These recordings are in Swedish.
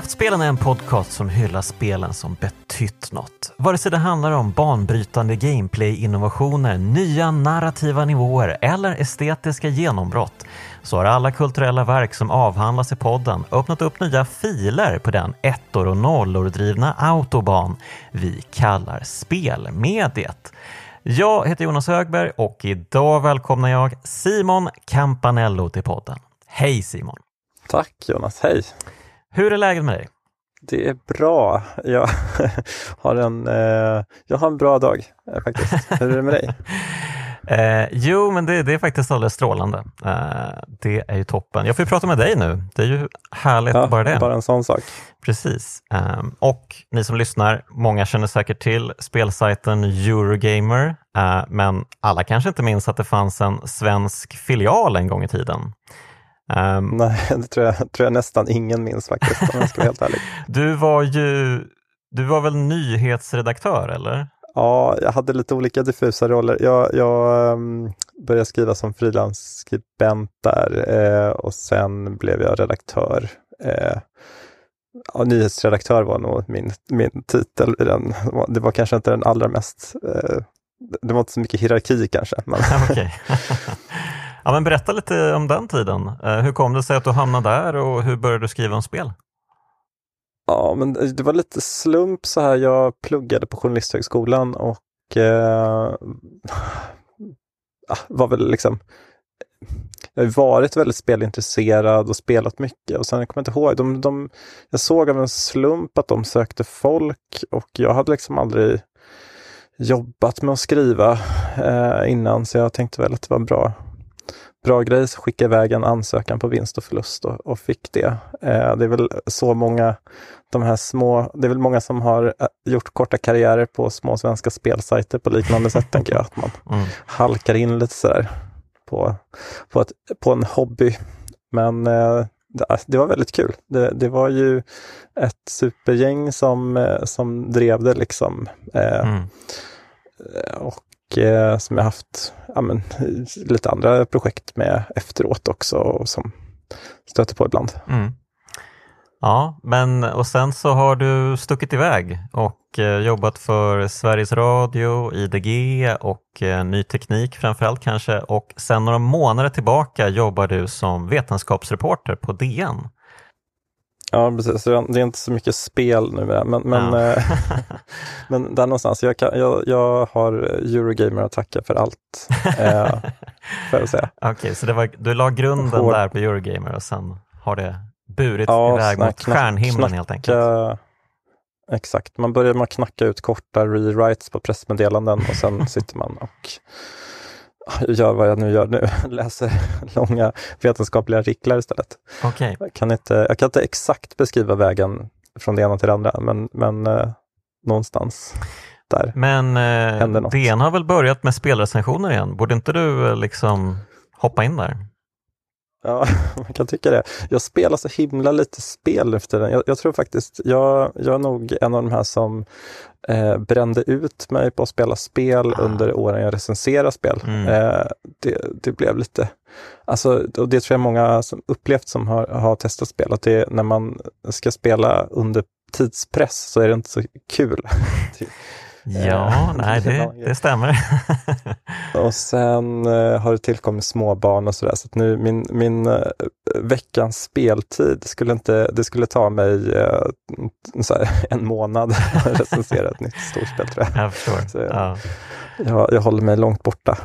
Kraftspelen är en podcast som hyllar spelen som betytt något. Vare sig det handlar om banbrytande gameplay-innovationer, nya narrativa nivåer eller estetiska genombrott så har alla kulturella verk som avhandlas i podden öppnat upp nya filer på den ettor och nollor drivna autoban vi kallar spelmediet. Jag heter Jonas Högberg och idag välkomnar jag Simon Campanello till podden. Hej Simon! Tack Jonas, hej! Hur är läget med dig? Det är bra. Jag har en, eh, jag har en bra dag eh, faktiskt. Hur är det med dig? Eh, jo, men det, det, är faktiskt alldeles strålande. Eh, det är ju toppen. Jag får ju prata med dig nu. Det är ju härligt ja, bara det. Bara en sån sak. Precis. Eh, och ni som lyssnar, många känner säkert till spelsajten Eurogamer, eh, men alla kanske inte minns att det fanns en svensk filial en gång i tiden. Um, Nej, det tror jag, tror jag nästan ingen minns faktiskt, om jag ska vara helt ärlig. Du var ju, du var väl nyhetsredaktör eller? Ja, jag hade lite olika diffusa roller. Jag, jag um, började skriva som frilansskribent där eh, och sen blev jag redaktör. Eh, ja, nyhetsredaktör var nog min, min titel. Den. Det var kanske inte den allra mest, eh, det var inte så mycket hierarki kanske. Men Ja, men berätta lite om den tiden. Eh, hur kom det sig att du hamnade där och hur började du skriva om spel? Ja, men eh, det var lite slump så här. Jag pluggade på Journalisthögskolan och eh, ah, var väl liksom jag har varit väldigt spelintresserad och spelat mycket och sen jag kommer inte ihåg, de, de, jag såg av en slump att de sökte folk och jag hade liksom aldrig jobbat med att skriva eh, innan så jag tänkte väl att det var bra bra grej så skickade jag iväg en ansökan på vinst och förlust och, och fick det. Eh, det är väl så många, de här små, det är väl många som har eh, gjort korta karriärer på små svenska spelsajter på liknande sätt, tänker jag. Att man mm. halkar in lite sådär på, på, ett, på en hobby. Men eh, det, det, var väldigt kul. Det, det, var ju ett supergäng som, eh, som drev det liksom. Eh, mm. Och eh, som jag haft ja, men, lite andra projekt med efteråt också och som stöter på ibland. Mm. Ja, men och sen så har du stuckit iväg och eh, jobbat för Sveriges Radio, IDG och eh, Ny Teknik framförallt kanske och sen några månader tillbaka jobbar du som vetenskapsreporter på DN. Ja, precis. Det är inte så mycket spel nu, men, men, ja. Eh, men där någonstans. Jag, kan, jag, jag har Eurogamer att tacka för allt, eh, får jag säga. Okej, okay, så det var, du la grunden Hård. där på Eurogamer och sen har det burit ja, iväg mot knack, stjärnhimlen knacka, helt enkelt? Exakt, man börjar med att knacka ut korta rewrites på pressmeddelanden och sen sitter man och gör vad jag nu gör nu, läser långa vetenskapliga artiklar istället. Okay. Jag, kan inte, jag kan inte exakt beskriva vägen från det ena till det andra, men, men eh, någonstans där Men eh, DN har väl börjat med spelrecensioner igen? Borde inte du eh, liksom hoppa in där? Ja, man kan tycka det. Jag spelar så himla lite spel efter den. Jag, jag tror faktiskt, jag, jag är nog en av de här som eh, brände ut mig på att spela spel ah. under åren jag recenserar spel. Mm. Eh, det, det blev lite, alltså, och det tror jag många som upplevt som har, har testat spel, att det när man ska spela under tidspress så är det inte så kul. Ja, eh, nej, det, det stämmer. och sen eh, har det tillkommit småbarn och sådär, så att nu min, min eh, veckans speltid skulle inte, det skulle ta mig här, en månad att recensera ett nytt storspel tror jag. Jag förstår. Så, ja. jag, jag håller mig långt borta.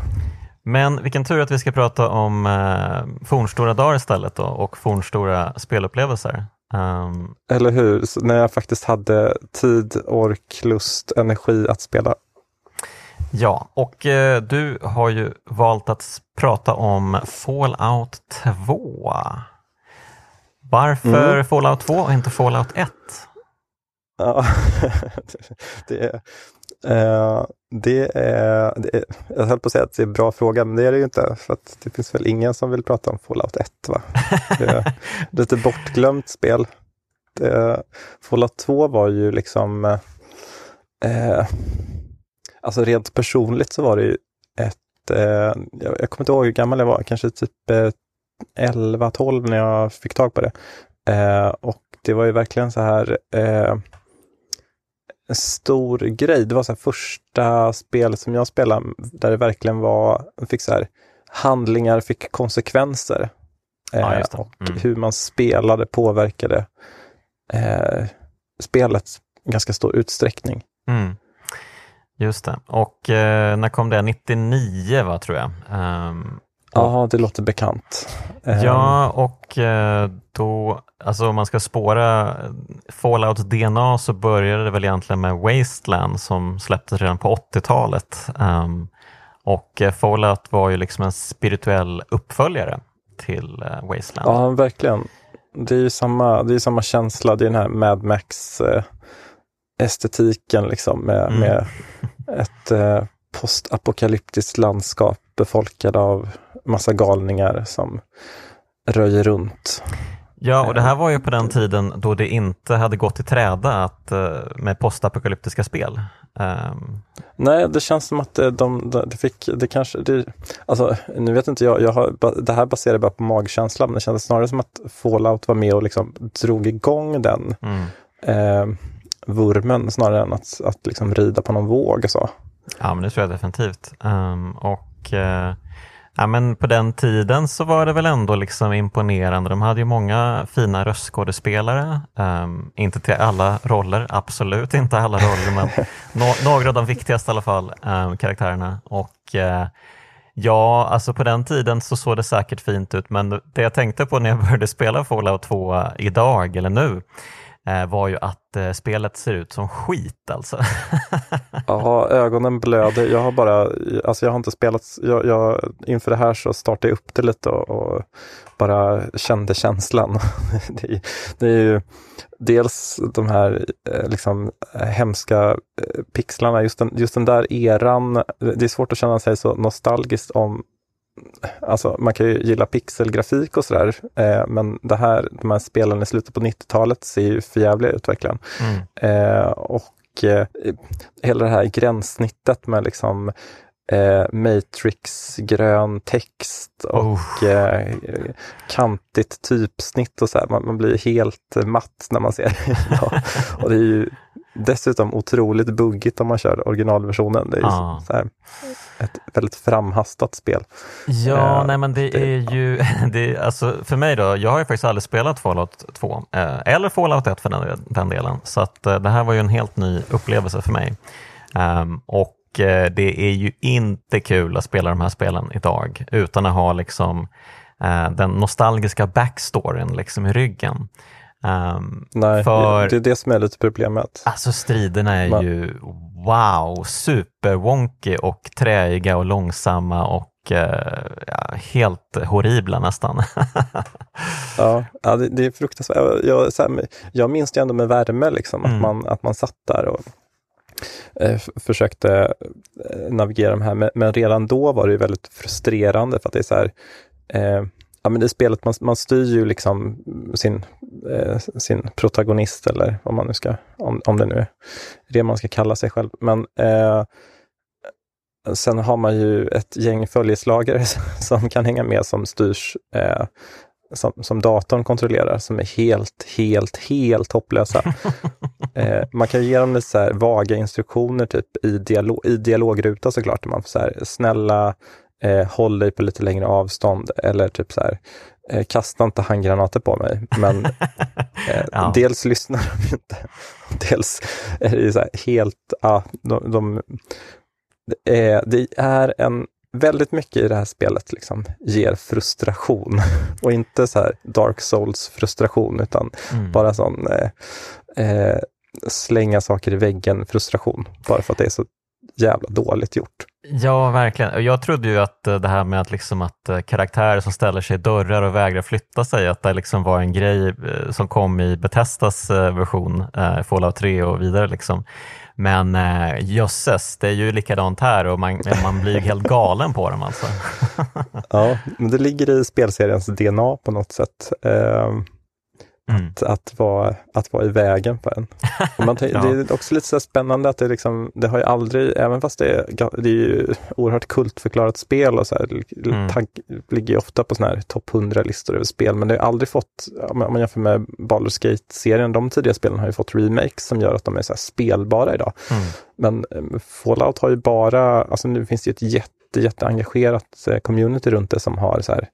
Men vilken tur att vi ska prata om eh, fornstora dagar istället då, och fornstora spelupplevelser. Um, Eller hur? Så när jag faktiskt hade tid, ork, lust, energi att spela. Ja, och eh, du har ju valt att prata om Fallout 2. Varför mm. Fallout 2 och inte Fallout 1? Ja, det, är, eh, det, är, det är, jag höll på att säga att det är en bra fråga, men det är det ju inte. För att det finns väl ingen som vill prata om Fallout 1. Va? Det är lite bortglömt spel. Det, Fallout 2 var ju liksom... Eh, alltså rent personligt så var det ju ett... Eh, jag, jag kommer inte ihåg hur gammal jag var, kanske typ eh, 11-12 när jag fick tag på det. Eh, och det var ju verkligen så här eh, en stor grej. Det var så första spelet som jag spelade där det verkligen var, fick så här, handlingar fick konsekvenser. Eh, Ja, och Mm. hur man spelade påverkade eh, spelet i ganska stor utsträckning. Mm. Just det. Och eh, när kom det? 99 va, tror jag. Ehm, Ja, det låter bekant. Eh, Ja, och eh, då, alltså om man ska spåra Fallouts DNA så började det väl egentligen med Wasteland som släpptes redan på 80-talet. Ehm, och eh, Fallout var ju liksom en spirituell uppföljare till eh, Wasteland. Ja, verkligen. Det är ju samma, det är samma känsla, det är den här Mad Max eh, estetiken liksom med, Mm. med ett postapokalyptiskt landskap befolkad av massa galningar som röjer runt. Ja, och det här var ju på den tiden då det inte hade gått i träda att, eh, med postapokalyptiska spel. Ehm, Nej, det känns som att eh, de, de, det fick, det kanske, det, alltså nu vet inte jag, jag har, det här baserar bara på magkänslan, men det kändes snarare som att Fallout var med och liksom drog igång den mm. eh, vurmen snarare än att, att liksom rida på någon våg så. Ja, men det tror jag definitivt. Ehm, och eh, ja, men på den tiden så var det väl ändå liksom imponerande. De hade ju många fina röstskådespelare. Ehm, inte till alla roller, absolut inte alla roller, men nå- några av de viktigaste i alla fall, ehm, karaktärerna. Och eh, Ja, alltså på den tiden så såg det säkert fint ut, men det jag tänkte på när jag började spela Fallout 2 idag, eller nu, Eh, var ju att eh, spelet ser ut som skit alltså. Ja, ögonen blöder. Jag har bara, alltså jag har inte spelat, jag, jag, inför det här så startade jag upp det lite och, och bara kände känslan. Det är, det är ju dels de här eh, liksom hemska pixlarna, just den, just den där eran. Det är svårt att känna sig så nostalgiskt om Alltså man kan ju gilla pixelgrafik och sådär, eh, men det här, de här spelen i slutet på 90-talet ser ju förjävliga ut verkligen. Mm. Eh, och eh, hela det här gränssnittet med liksom eh, Matrix-grön text och Oh. eh, kantigt typsnitt och så här. Man, man blir helt matt när man ser det. ja. Och det är ju dessutom otroligt buggigt om man kör originalversionen. Det är Ja. så här, ett väldigt framhastat spel. Ja, Eh, nej men det, det- är ju, det är, alltså för mig då, jag har ju faktiskt aldrig spelat Fallout 2, eh, eller Fallout 1 för den, den delen, så att eh, det här var ju en helt ny upplevelse för mig. Ehm, och eh, det är ju inte kul att spela de här spelen idag utan att ha liksom eh, den nostalgiska backstoryn liksom i ryggen. Ehm, Nej, För- det är det som är lite problemet. Alltså striderna är Man- ju wow, superwonky och träiga och långsamma och eh, ja, helt horribla nästan. Ja, ja det, det är fruktansvärt. Jag, här, jag minns det ändå med värme, liksom, Mm. att, man, att man satt där och eh, försökte eh, navigera de här. Men, men redan då var det väldigt frustrerande för att det är så här, eh, ja men det spelet, man, man styr ju liksom sin, eh, sin protagonist eller vad man nu ska, om, om det nu är det man ska kalla sig själv. Men eh, sen har man ju ett gäng följeslagare som kan hänga med som styrs eh, som, som datorn kontrollerar som är helt, helt, helt hopplösa. eh, man kan ge dem lite så här vaga instruktioner typ i, dialog, i dialogruta såklart. Man får så här, snälla, eh, håll dig på lite längre avstånd eller typ så här, eh, kasta inte handgranater på mig. Men eh, Ja. dels lyssnar de inte. Dels är det så här helt, ja, de, de, är, det är en väldigt mycket i det här spelet liksom ger frustration och inte så här Dark Souls frustration utan Mm. bara sån eh, eh, slänga saker i väggen frustration bara för att det är så jävla dåligt gjort. Ja, verkligen. Jag trodde ju att eh, det här med att, liksom att eh, karaktärer som ställer sig i dörrar och vägrar flytta sig, att det liksom var en grej eh, som kom i Betestas version, Fallout 3 och vidare. Liksom. Men jösses, det är ju likadant här och man, man blir ju helt galen på dem alltså. Ja, men det ligger i spelseriens DNA på något sätt. Eh, Mm. Att, att, vara, att vara i vägen för en. man, ja. Det är också lite så spännande att det, liksom, det har ju aldrig, även fast det är, det är ju oerhört kultförklarat spel och så här, mm. tagg, ligger ju ofta på sådana här topp 100-listor över spel, men det har aldrig fått, om man jämför med Baldur's Gate-serien, de tidiga spelen har ju fått remakes som gör att de är så spelbara idag. Mm. Men eh, Fallout har ju bara, alltså nu finns det ju ett jätte jätte, jätteengagerat eh, community runt det som har så här,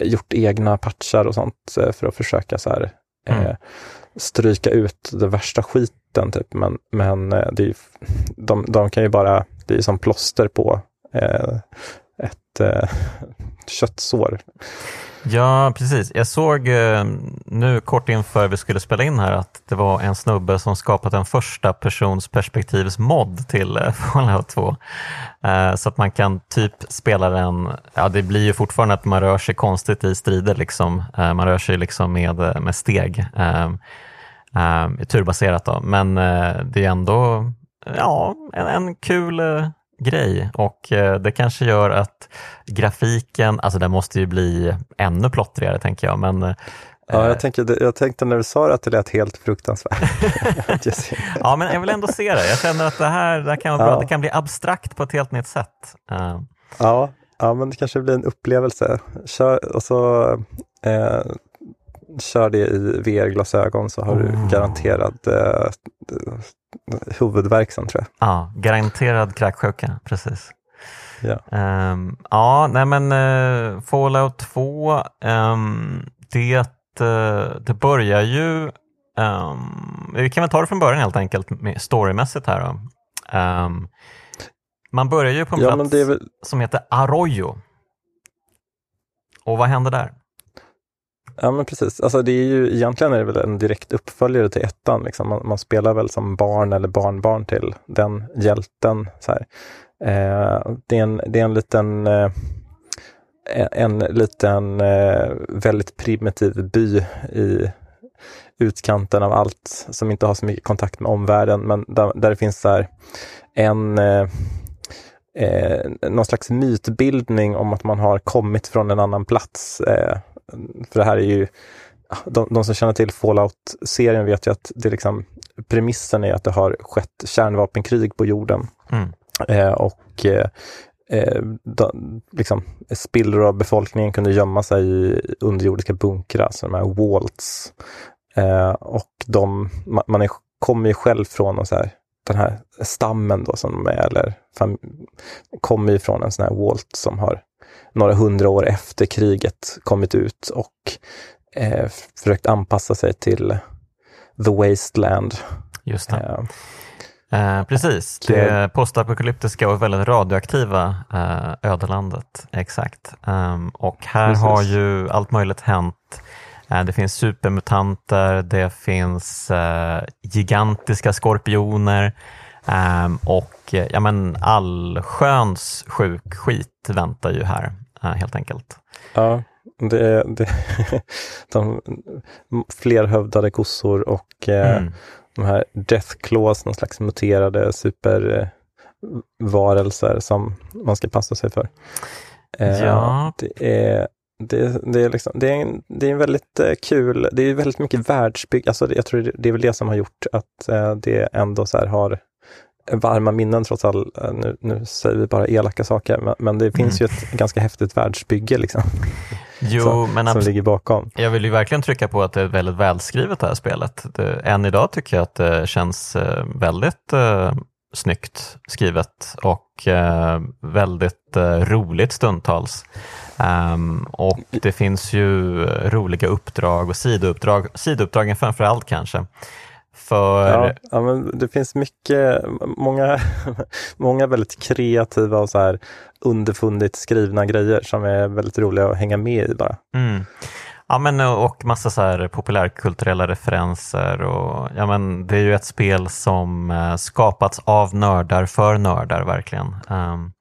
gjort egna patchar och sånt för att försöka så här, mm. eh, stryka ut den värsta skiten. Typ. Men, men eh, det är, de, de kan ju bara, det är som plåster på eh, ett eh, köttsår. Ja, precis. Jag såg eh, nu kort inför vi skulle spela in här att det var en snubbe som skapat en första persons perspektivs mod till eh, Fallout 2. Eh, så att man kan typ spela den, ja det blir ju fortfarande att man rör sig konstigt i strider liksom. Man rör sig liksom med, med steg. Ehm, ehm, turbaserat då, men det är ändå ja, en, en kul grej och eh, det kanske gör att grafiken, alltså den måste ju bli ännu plottrigare tänker jag. Men, ja, jag, eh, tänker, jag tänkte när du sa det att det lät helt fruktansvärt. ja, men jag vill ändå se det. Jag känner att det här, det här kan vara bra. Ja. Det kan bli abstrakt på ett helt nytt sätt. Uh. Ja, ja, men det kanske blir en upplevelse. Kör, och så eh, kör det i VR-glasögon så har du oh. garanterad eh, huvudvärk sen tror jag. Ja, garanterad kräksjuka, precis. Ja, um, ja nej men uh, Fallout 2, um, ehm, det, uh, det börjar ju, um, vi kan väl ta det från början helt enkelt, storymässigt här då. man börjar ju på en ja, plats väl... som heter Arroyo. Och vad händer där? Ja men precis, alltså det är ju egentligen är det väl en direkt uppföljare till ettan. Liksom. Man, man spelar väl som barn eller barnbarn till den hjälten. Så eh, det, är en, det är en liten eh, en liten eh, väldigt primitiv by i utkanten av allt som inte har så mycket kontakt med omvärlden, men där, där det finns så en eh, eh, någon slags mytbildning om att man har kommit från en annan plats. Eh, för det här är ju, de, de som känner till Fallout-serien vet ju att det liksom, premissen är att det har skett kärnvapenkrig på jorden. Mm. Eh, och eh, eh då, liksom, spillror av befolkningen kunde gömma sig i underjordiska bunkrar, så de här walls. Eh, och de, man, man är, kommer ju själv från och så här, den här stammen då som de är, eller kommer ju från en sån här Walt som har några hundra år efter kriget kommit ut och eh, försökt anpassa sig till the wasteland. Just det. Eh, eh, precis, det postapokalyptiska och väldigt radioaktiva eh, ödelandet. Exakt. Um, och här precis. har ju allt möjligt hänt. Eh, det finns supermutanter, det finns eh, gigantiska skorpioner, Um, och ja, men allsköns sjuk skit väntar ju här uh, helt enkelt. Ja, det är det, de flerhövdade kossor och uh, mm. de här Death Claws, någon slags muterade supervarelser uh, som man ska passa sig för. ja. Det är det, det, är liksom, det, är en, det är en väldigt kul, det är väldigt mycket världsbygg, alltså jag tror det är väl det som har gjort att det ändå så har varma minnen trots allt. Eh, nu, nu säger vi bara elaka saker, men, men det finns mm. ju ett ganska häftigt världsbygge liksom. Jo, så, men som ligger bakom. Jag vill ju verkligen trycka på att det är väldigt välskrivet det här spelet. Det, än idag tycker jag att det känns eh, väldigt eh, snyggt skrivet och eh, väldigt eh, roligt stundtals. Um, och det finns ju roliga uppdrag och sidouppdrag, sidouppdragen framför allt kanske. För... Ja, ja, men det finns mycket, många, många väldigt kreativa och så här underfundigt skrivna grejer som är väldigt roliga att hänga med i bara. Mm. Ja, men och massa så här populärkulturella referenser. Och, ja, men det är ju ett spel som eh, skapats av nördar för nördar verkligen. Um,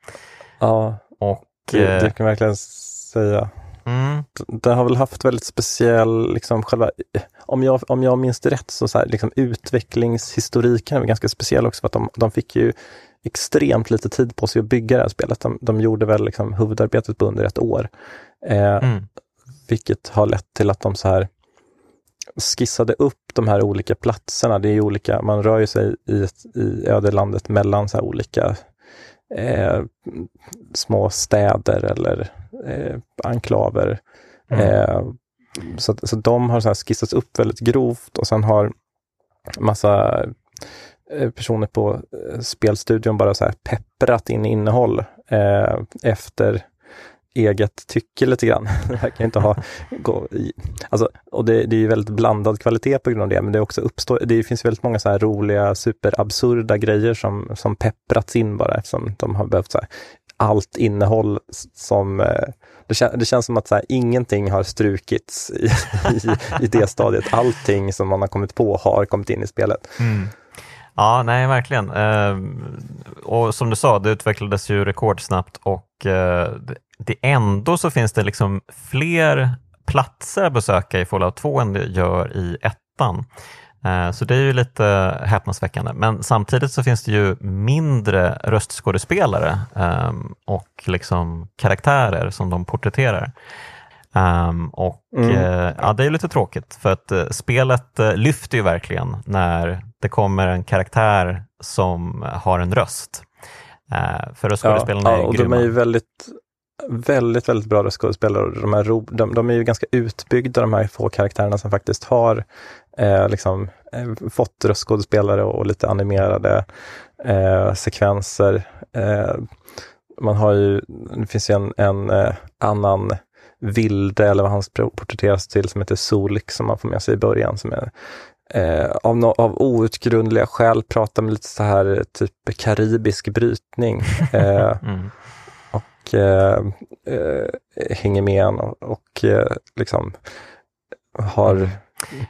ja, och, det, det eh, kan verkligen säga. Mm. Den har väl haft väldigt speciell, liksom själva, om jag, om jag minns det rätt, så, så här, liksom utvecklingshistoriken är ganska speciell också för att de, de fick ju extremt lite tid på sig att bygga det här spelet. De, de gjorde väl liksom huvudarbetet på under ett år. Eh, mm. Vilket har lett till att de så här skissade upp de här olika platserna. Det är olika, man rör sig i, i ödelandet mellan så olika eh, små städer eller eh, enklaver. Mm. Eh, så, så de har så skissats upp väldigt grovt och sen har massa eh, personer på eh, spelstudion bara så här pepprat in innehåll eh, efter eget tycke lite grann. Det verkar inte ha... Gå i, alltså, och det, det är väldigt blandad kvalitet på grund av det, men det, också uppstår, det finns väldigt många så här roliga, superabsurda grejer som, som pepprats in bara eftersom de har behövt så här, allt innehåll som... Eh, det, kän, det känns som att så här, ingenting har strukits i, i, i, det stadiet. Allting som man har kommit på har kommit in i spelet. Mm. Ja, nej verkligen. Eh, och som du sa, det utvecklades ju rekordsnabbt och eh, det ändå så finns det liksom fler platser att besöka i Fallout 2 än det gör i ettan. Eh, så det är ju lite häpnadsväckande. Men samtidigt så finns det ju mindre röstskådespelare ehm, och liksom karaktärer som de porträtterar. Um, och mm. uh, ja, det är lite tråkigt för att uh, spelet lyfter ju verkligen när det kommer en karaktär som har en röst. för röstskådespelarna ja, är ja, och grymma. De är ju väldigt, väldigt, väldigt bra röstskådespelare. De, är de, de är ju ganska utbyggda, de här få karaktärerna som faktiskt har liksom, fått röstskådespelare och, lite animerade sekvenser. man har ju, det finns ju en, en annan vilde, eller vad han porträtteras till, som heter Solik, som man får med sig i början, som är eh, av, no av outgrundliga skäl pratar med lite så här typ karibisk brytning. Eh, mm. Och eh, eh, hänger med en och, och eh, liksom har, mm.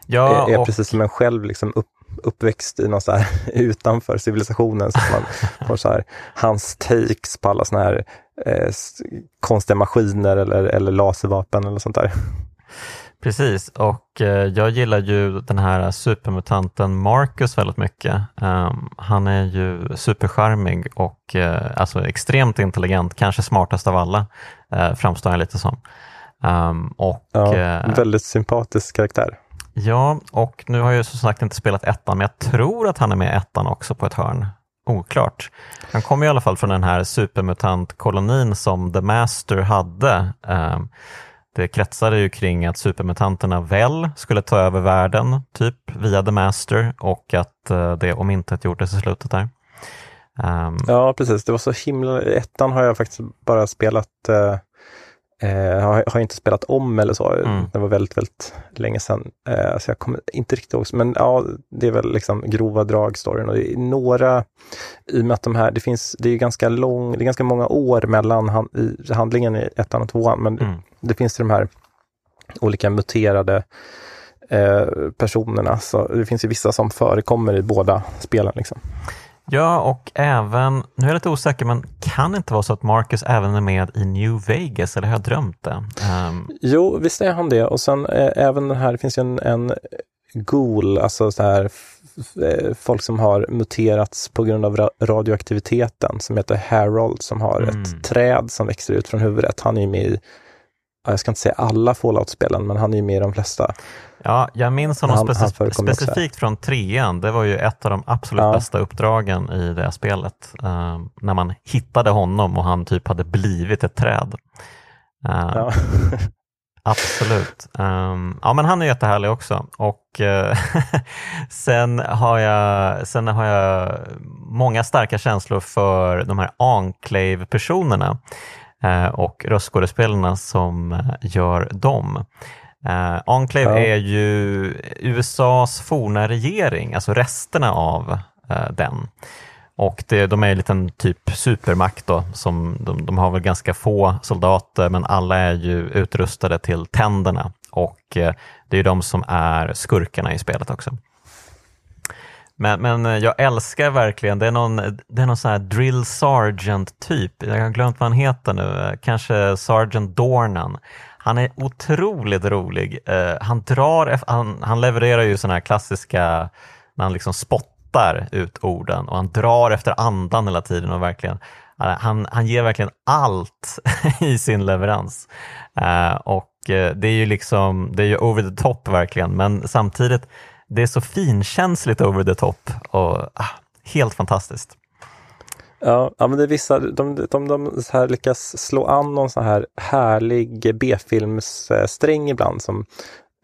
ja, är, är och... precis som en själv liksom upp, uppväxt i någon så här, utanför civilisationen. Så man får så här, hans takes på alla såna här eh, konstiga maskiner eller, eller laservapen eller sånt där. Precis, och eh, jag gillar ju den här supermutanten Marcus väldigt mycket. Um, han är ju supercharmig och uh, alltså extremt intelligent, kanske smartast av alla, uh, framstår han lite som. Um, och, ja, väldigt sympatisk karaktär. Ja, och nu har jag som sagt inte spelat ettan, men jag tror att han är med i ettan också på ett hörn. Oklart. Han kommer i alla fall från den här supermutantkolonin som The Master hade. Det kretsade ju kring att supermutanterna väl skulle ta över världen, typ via The Master och att eh, det omintetgjordes i slutet där. Um, ja, precis. Det var så himla... Ettan har jag faktiskt bara spelat uh, Eh, har, har inte spelat om eller så. Mm. Det var väldigt, väldigt länge sedan. Eh, så jag kommer inte riktigt ihåg. Men ja, det är väl liksom grova drag storyn. Och det är några, i och med att de här, det finns, det är ganska lång, det är ganska många år mellan han, i handlingen i ettan och tvåan. Men mm. det, det finns de här olika muterade eh, personerna. Så det finns ju vissa som förekommer i båda spelen. Liksom. Ja, och även, nu är jag lite osäker, men kan det inte vara så att Marcus även är med i New Vegas, eller har jag drömt det? Um... Jo, visst är han det. Och sen eh, även den här, det finns ju en, en ghoul, alltså så här eh, folk som har muterats på grund av radioaktiviteten, som heter Harold, som har mm. ett träd som växer ut från huvudet. Han är med i jag ska inte säga alla Fallout-spelen, men han är med i de flesta. Ja, jag minns honom han, specif han specifikt från trean. Det var ju ett av de absolut ja. bästa uppdragen i det spelet. Uh, när man hittade honom och han typ hade blivit ett träd. Uh, ja. absolut. Um, ja, men han är jättehärlig också. Och uh, sen, har jag, sen har jag många starka känslor för de här Enclave-personerna eh, och röstskådespelarna som gör dem. Uh, Enclave ja. är ju USAs forna regering, alltså resterna av uh, den. Och det, de är en liten typ supermakt då, som de, de, har väl ganska få soldater men alla är ju utrustade till tänderna och uh, det är de som är skurkarna i spelet också. Men, men jag älskar verkligen, det är någon, det är någon sån här drill sergeant typ, jag har glömt vad han heter nu, kanske sergeant Dornan. Han är otroligt rolig. Uh, han, drar, han, han levererar ju sådana här klassiska, när han liksom spottar ut orden och han drar efter andan hela tiden och verkligen uh, han, han ger verkligen allt i sin leverans. Uh, och det är ju liksom, det är ju over the top verkligen, men samtidigt, det är så finkänsligt over the top och ah, helt fantastiskt. Ja, ja, men det är vissa, de, de, de, de så här lyckas slå an någon så här härlig B-filmssträng ibland som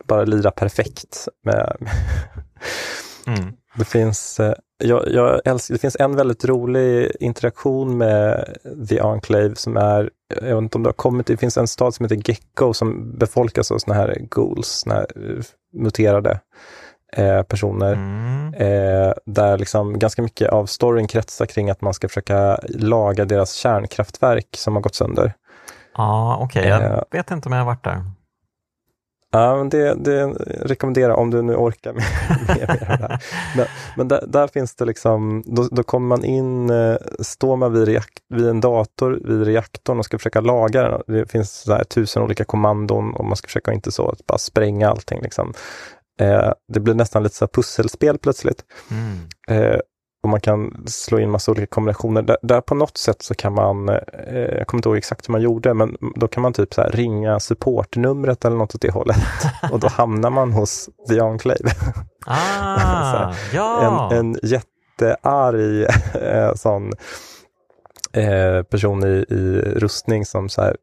bara lirar perfekt. Med, mm. Det finns eh, jag, jag älskar, det finns en väldigt rolig interaktion med The Enclave som är, jag vet inte om det har kommit, det finns en stad som heter Gecko som befolkas av såna här ghouls, såna här eh, muterade eh, personer. Mm. Eh, där liksom ganska mycket av storyn kretsar kring att man ska försöka laga deras kärnkraftverk som har gått sönder. Ja, ah, okej, okay. jag eh, vet inte om jag har varit där. Ja, men det, det rekommenderar om du nu orkar med, med, med det här. Men, men där, där, finns det liksom, då, då, kommer man in, eh, står man vid, reakt, vid en dator vid reaktorn och ska försöka laga den. Det finns så tusen olika kommandon och man ska försöka inte så att bara spränga allting. Liksom. Eh, det blir nästan lite så pusselspel plötsligt. Mm. Eh, och man kan slå in massa olika kombinationer. Där, där på något sätt så kan man, eh, jag kommer inte ihåg exakt hur man gjorde, men då kan man typ så ringa supportnumret eller något åt det hållet. och då hamnar man hos The Enclave. Ah, ja. En, en jättearg sån person i, i rustning som så här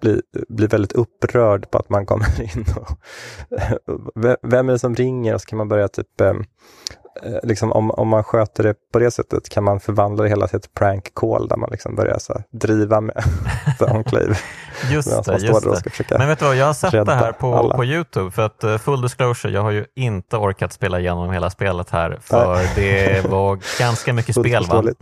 bli, bli väldigt upprörd på att man kommer in. Och, vem är det som ringer? Och så kan man börja typ eh, eh, liksom, om, om man sköter det på det sättet kan man förvandla det hela till ett prank call där man liksom börjar så driva med The Enclave. just det, just det. Men vet du vad, jag har sett det här på, på Youtube för att uh, full disclosure, jag har ju inte orkat spela igenom hela spelet här för Nej. det var ganska mycket spel. Va?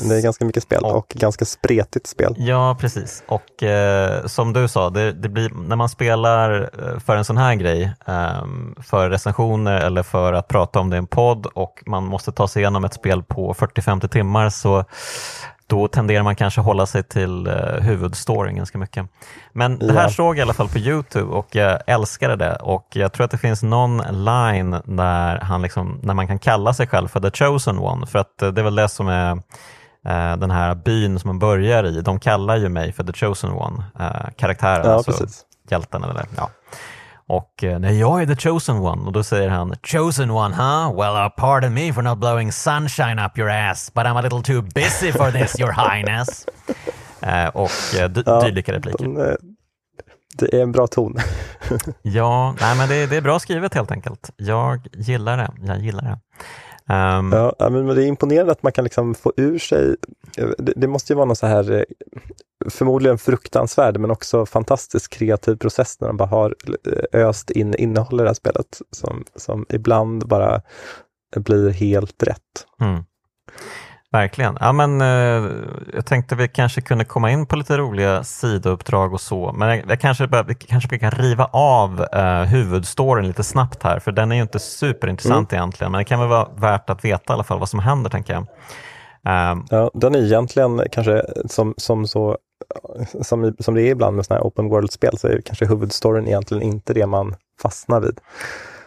det är ganska mycket spel och, och, ganska spretigt spel. Ja, precis. Och uh, som du sa, det, det, blir, när man spelar för en sån här grej, um, för recensioner eller för att prata prata om det i en podd och man måste ta sig igenom ett spel på 40-50 timmar så då tenderar man kanske hålla sig till uh, huvudstoryn ganska mycket. Men det här ja. såg jag i alla fall på Youtube och jag älskade det och jag tror att det finns någon line där, han liksom, när man kan kalla sig själv för the chosen one för att uh, det är väl det som är uh, den här byn som man börjar i. De kallar ju mig för the chosen one, karaktären, ja, alltså hjälten eller ja. Och eh, nej, jag är the chosen one och då säger han “Chosen one, huh? Well, uh, pardon me for not blowing sunshine up your ass, but I'm a little too busy for this, your highness”. Eh, och eh, ja, dylika repliker. De, det är en bra ton. ja, nej, men det, det, är bra skrivet helt enkelt. Jag gillar det. Jag gillar det. Um, ja, men det är imponerande att man kan liksom få ur sig, det, det måste ju vara någon så här eh, förmodligen fruktansvärd men också fantastiskt kreativ process när de bara har eh, öst in innehåll i det här spelet som, som ibland bara blir helt rätt. Mm. Verkligen. Ja, men, eh, jag tänkte vi kanske kunde komma in på lite roliga sidouppdrag och så, men jag, jag kanske, vi kanske kan riva av eh, huvudstoryn lite snabbt här, för den är ju inte superintressant mm. egentligen, men det kan väl vara värt att veta i alla fall vad som händer, tänker jag. Um, ja, den är egentligen kanske som, som, så, som, som det är ibland med sådana här open world-spel, så är kanske huvudstoryn egentligen inte det man fastnar vid.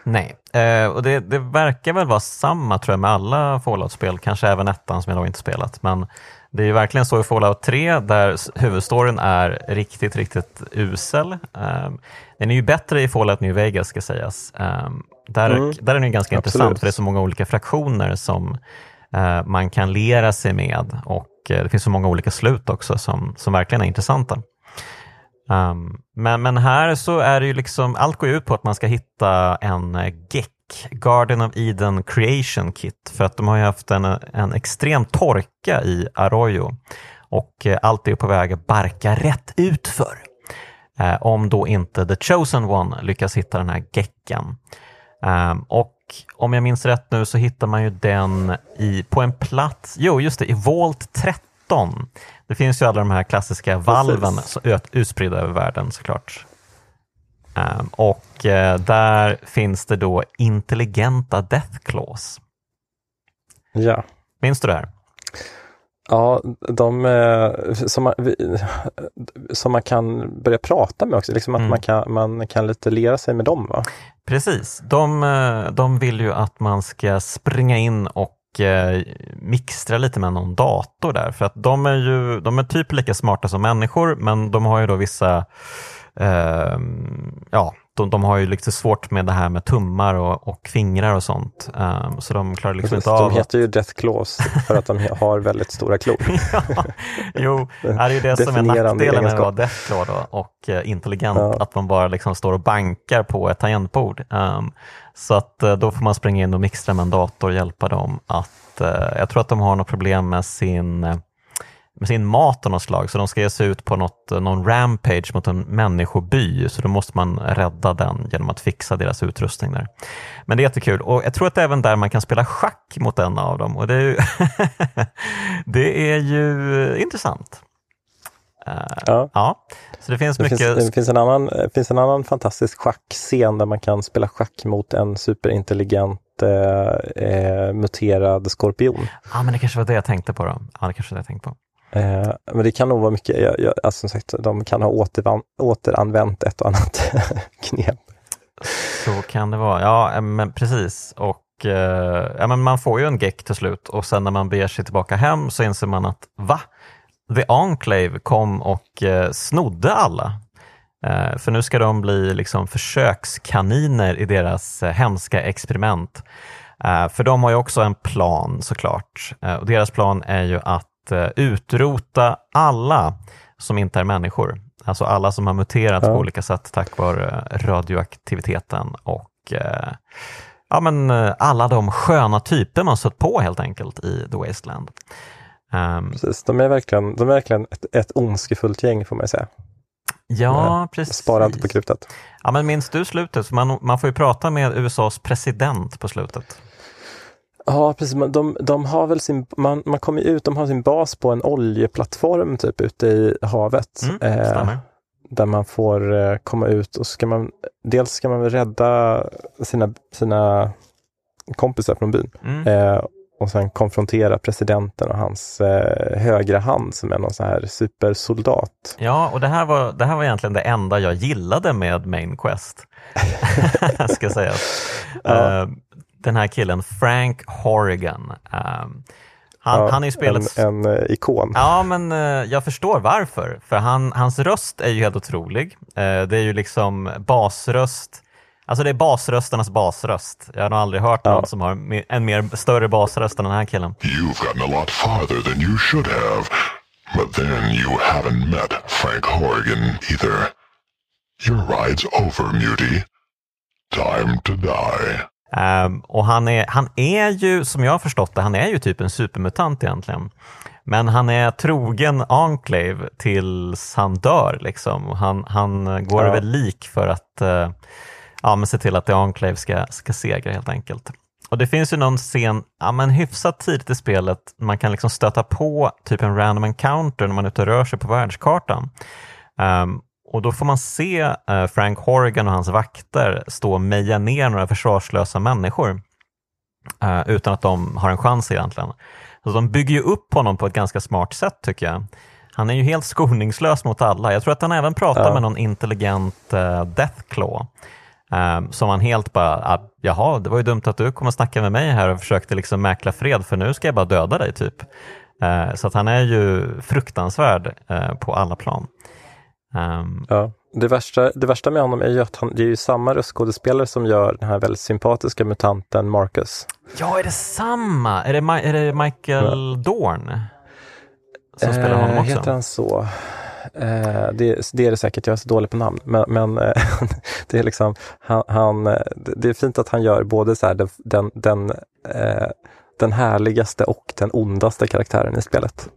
Nej, eh, och det, det, verkar väl vara samma tror jag med alla Fallout-spel, kanske även ettan som jag då inte spelat. Men det är ju verkligen så i Fallout 3 där huvudstoryn är riktigt, riktigt usel. Eh, den är ju bättre i Fallout New Vegas ska sägas. Eh, där, mm. där är den ganska Absolut. intressant för det är så många olika fraktioner som eh, man kan lera sig med och eh, det finns så många olika slut också som, som verkligen är intressanta. Um, men, men här så är det ju liksom, allt går ut på att man ska hitta en eh, geck, Garden of Eden Creation Kit, för att de har ju haft en, en extrem torka i Arroyo och eh, allt är på väg att barka rätt utför. Eh, om då inte The Chosen One lyckas hitta den här gecken. Eh, och om jag minns rätt nu så hittar man ju den i, på en plats, jo just det, i Volt 30 16. Det finns ju alla de här klassiska valven utspridda över världen såklart. Um, och uh, där finns det då intelligenta deathclaws. Ja. Minns du det här? Ja, de eh, som man, som man kan börja prata med också, liksom att mm. man, kan, man kan lite lera sig med dem va? Precis, de, eh, de vill ju att man ska springa in och eh, mixtra lite med någon dator där. För att de är ju de är typ lika smarta som människor, men de har ju då vissa eh, ja, de, de, har ju lite svårt med det här med tummar och, och fingrar och sånt. Um, så de klarar liksom Precis, inte av... De heter ju Death Claws för att de har väldigt stora klor. ja, jo, det är ju det som är nackdelen med att vara Death Claw då, och uh, intelligent, ja. att man bara liksom står och bankar på ett tangentbord. Um, så att eh, då får man springa in och mixtra med en dator och hjälpa dem att, eh, jag tror att de har något problem med sin eh, med sin mat av något slag, så de ska ge sig ut på något, någon rampage mot en människoby, så då måste man rädda den genom att fixa deras utrustning där. Men det är jättekul och jag tror att det är även där man kan spela schack mot en av dem och det är ju, det är ju intressant. Uh, ja. ja. Så det finns det mycket... Finns, det finns en, annan, finns en annan fantastisk schackscen där man kan spela schack mot en superintelligent eh, eh muterad skorpion. Ja, men det kanske var det jag tänkte på då. Ja, det kanske var det jag tänkte på. Eh, men det kan nog vara mycket, jag, jag, alltså som sagt, de kan ha återvan, återanvänt ett och annat knep. Så kan det vara, ja men precis. Och eh, ja, men man får ju en geck till slut och sen när man beger sig tillbaka hem så inser man att va? The Enclave kom och eh, snodde alla. Eh, för nu ska de bli liksom försökskaniner i deras eh, hemska experiment. Eh, för de har ju också en plan såklart. Och deras plan är ju att utrota alla som inte är människor. Alltså alla som har muterat ja. på olika sätt tack vare radioaktiviteten och ja, men alla de sköna typer man sett på helt enkelt i The Wasteland. Um, precis, de är verkligen, de är verkligen ett, ett ondskefullt gäng får man säga. Ja, precis. Spara inte på krutet. Ja, men minns du slutet? Man, man får ju prata med USAs president på slutet. Ja, precis. De, de har väl sin, man, man kommer ut, de har sin bas på en oljeplattform typ ute i havet. Mm, eh, där man får eh, komma ut och ska man, dels ska man väl rädda sina, sina kompisar från byn. Mm. Eh, och sen konfrontera presidenten och hans eh, högra hand som är någon sån här supersoldat. Ja, och det här, var, det här var egentligen det enda jag gillade med Main Quest. ska sägas. Ja. Uh, den här killen, Frank Horrigan. Um, han, ja, han är ju spelet... En, en uh, ikon. Ja, men uh, jag förstår varför. För han, hans röst är ju helt otrolig. Uh, det är ju liksom basröst. Alltså det är basrösternas basröst. Jag har nog aldrig hört någon som har en mer större basröst än den här killen. You've gotten a lot farther than you should have. But then you haven't met Frank Horrigan either. Your ride's over, Muty. Time to die. Um, och han är, han är ju, som jag har förstått det, han är ju typ en supermutant egentligen. Men han är trogen Enclave tills han dör. Liksom. Han, han går ja. över lik för att uh, ja, men se till att The Enclave ska, ska segra helt enkelt. Och Det finns ju någon scen ja, men hyfsat tidigt i spelet man kan liksom stöta på typ en random encounter när man är ute och rör sig på världskartan. Um, och då får man se eh, Frank Horrigan och hans vakter stå och meja ner några försvarslösa människor eh, utan att de har en chans egentligen. Så de bygger ju upp honom på ett ganska smart sätt tycker jag. Han är ju helt skoningslös mot alla. Jag tror att han även pratar ja. med någon intelligent uh, Deathclaw. Um, som han helt bara, ah, jaha, det var ju dumt att du kom och snackade med mig här och försökte liksom mäkla fred för nu ska jag bara döda dig typ. Uh, så att han är ju fruktansvärd uh, på alla plan. Um, ja. det, värsta, det värsta med honom är ju att han, det är ju samma röstskådespelare som gör den här väldigt sympatiska mutanten Marcus. Ja, är det samma? Är det, är det Michael ja. Dorn som spelar honom också? Heter han så? Eh, det, det, är det säkert, jag är så dålig på namn. Men, men eh, det är liksom, han, han, eh, det är fint att han gör både så den, den, den, den härligaste och den ondaste karaktären i spelet.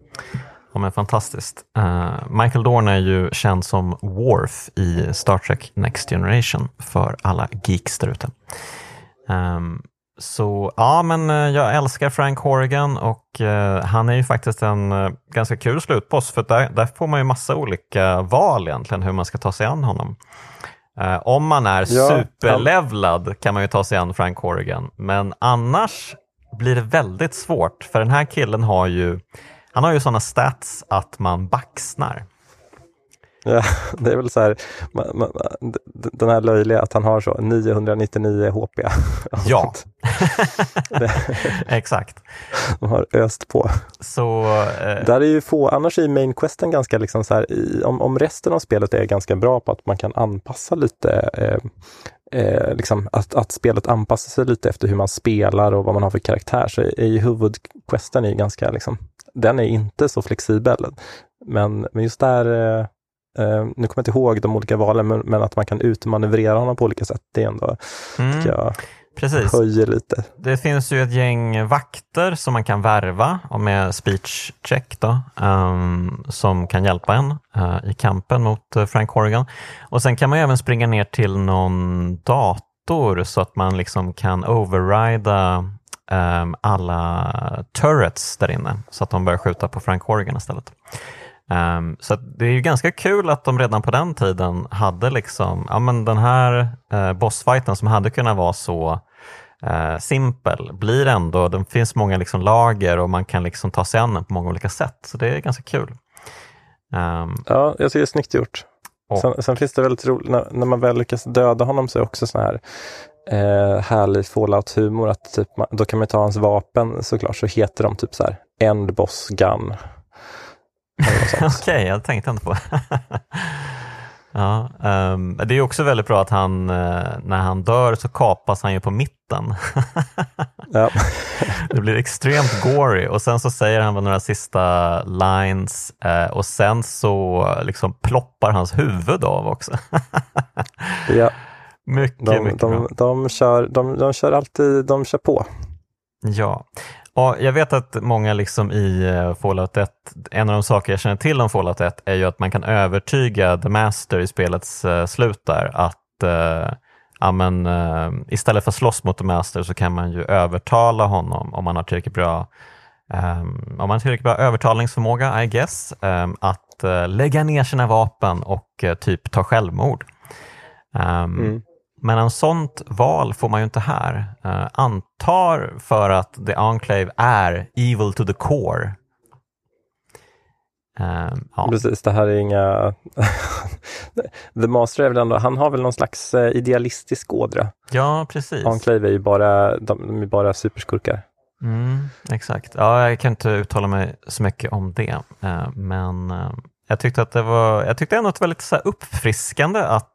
Ja, men fantastiskt. Uh, Michael Dorn är ju känd som Worf i Star Trek Next Generation för alla geeks där ute. Um, så ja, men uh, jag älskar Frank Horrigan och uh, han är ju faktiskt en ganska kul slutboss för där, där, får man ju massa olika val egentligen hur man ska ta sig an honom. om man är ja, superlevlad kan man ju ta sig an Frank Horrigan, men annars blir det väldigt svårt för den här killen har ju han har ju sådana stats att man baxnar. Ja, det är väl så här, man, man, den här löjliga att han har så 999 HP. Ja, exakt. De har öst på. Så, eh... Där är ju få, annars är main questen ganska liksom så här, i, om, om resten av spelet är ganska bra på att man kan anpassa lite eh, eh, liksom att, att spelet anpassar sig lite efter hur man spelar och vad man har för karaktär, så är ju huvudquesten är ganska, liksom, den är inte så flexibel. Men, men just där, eh, eh, nu kommer jag inte ihåg de olika valen, men, men, att man kan utmanövrera honom på olika sätt, det är ändå, mm. jag, Precis. höjer lite. Det finns ju ett gäng vakter som man kan värva med speech check då, um, som kan hjälpa en uh, i kampen mot uh, Frank Horrigan. Och sen kan man även springa ner till någon dator så att man liksom kan overrida um, alla turrets där inne så att de börjar skjuta på Frank Horrigan istället. Um, så det är ju ganska kul att de redan på den tiden hade liksom, ja men den här uh, bossfighten som hade kunnat vara så uh, simpel blir ändå, det finns många liksom lager och man kan liksom ta sig an den på många olika sätt. Så det är ganska kul. Um, ja, jag tycker det är snyggt gjort. Och, sen, sen, finns det väldigt roligt, när, när, man väl lyckas döda honom så är det också sån här eh, härlig fallout-humor. Att typ, då kan man ta hans vapen såklart, så heter de typ så här End Boss Gun. Okej, okay, jag tänkte inte på Ja, um, det är också väldigt bra att han, uh, när han dör så kapas han ju på mitten. ja. det blir extremt gory och sen så säger han några sista lines uh, och sen så liksom ploppar hans huvud av också. ja. Mycket, de, mycket de, bra. De kör, de, de kör alltid, de kör på. Ja, och jag vet att många liksom i eh, Fallout 1, en av de saker jag känner till om Fallout 1 är ju att man kan övertyga The Master i spelets uh, slut där att uh, ja, men, uh, istället för att slåss mot The Master så kan man ju övertala honom om man har tillräckligt bra, um, om man har tillräckligt bra övertalningsförmåga, I guess, um, att lägga ner sina vapen och typ ta självmord. Um, mm. Men en sånt val får man ju inte här. Uh, antar för att The Enclave är evil to the core. Uh, ja. Precis, det här är inga... the Master är väl ändå, han har väl någon slags eh, idealistisk ådra. Ja, precis. Enclave är ju bara, de är bara superskurkar. Mm, exakt. Ja, jag kan inte uttala mig så mycket om det, uh, men jag tyckte att det var, jag tyckte ändå att det var lite så uppfriskande att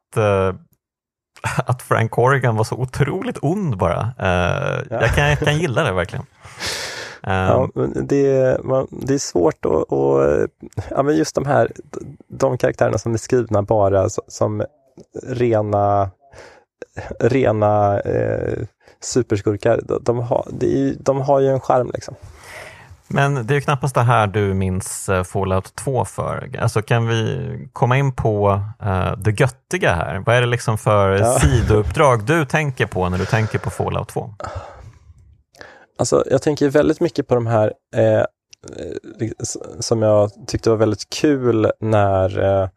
att Frank Corrigan var så otroligt ond bara. Ja. jag, kan, jag kan gilla det verkligen. Ja, det, är, man, det är svårt att, och, ja, men just de här, de karaktärerna som är skrivna bara som rena, rena eh, superskurkar, de, de, har, är, de har ju en charm liksom. Men det är ju knappast det här du minns eh, Fallout 2 för. Alltså kan vi komma in på uh, det göttiga här? Vad är det liksom för ja. sidouppdrag du tänker på när du tänker på Fallout 2? Alltså jag tänker väldigt mycket på de här eh, som jag tyckte var väldigt kul när, eh,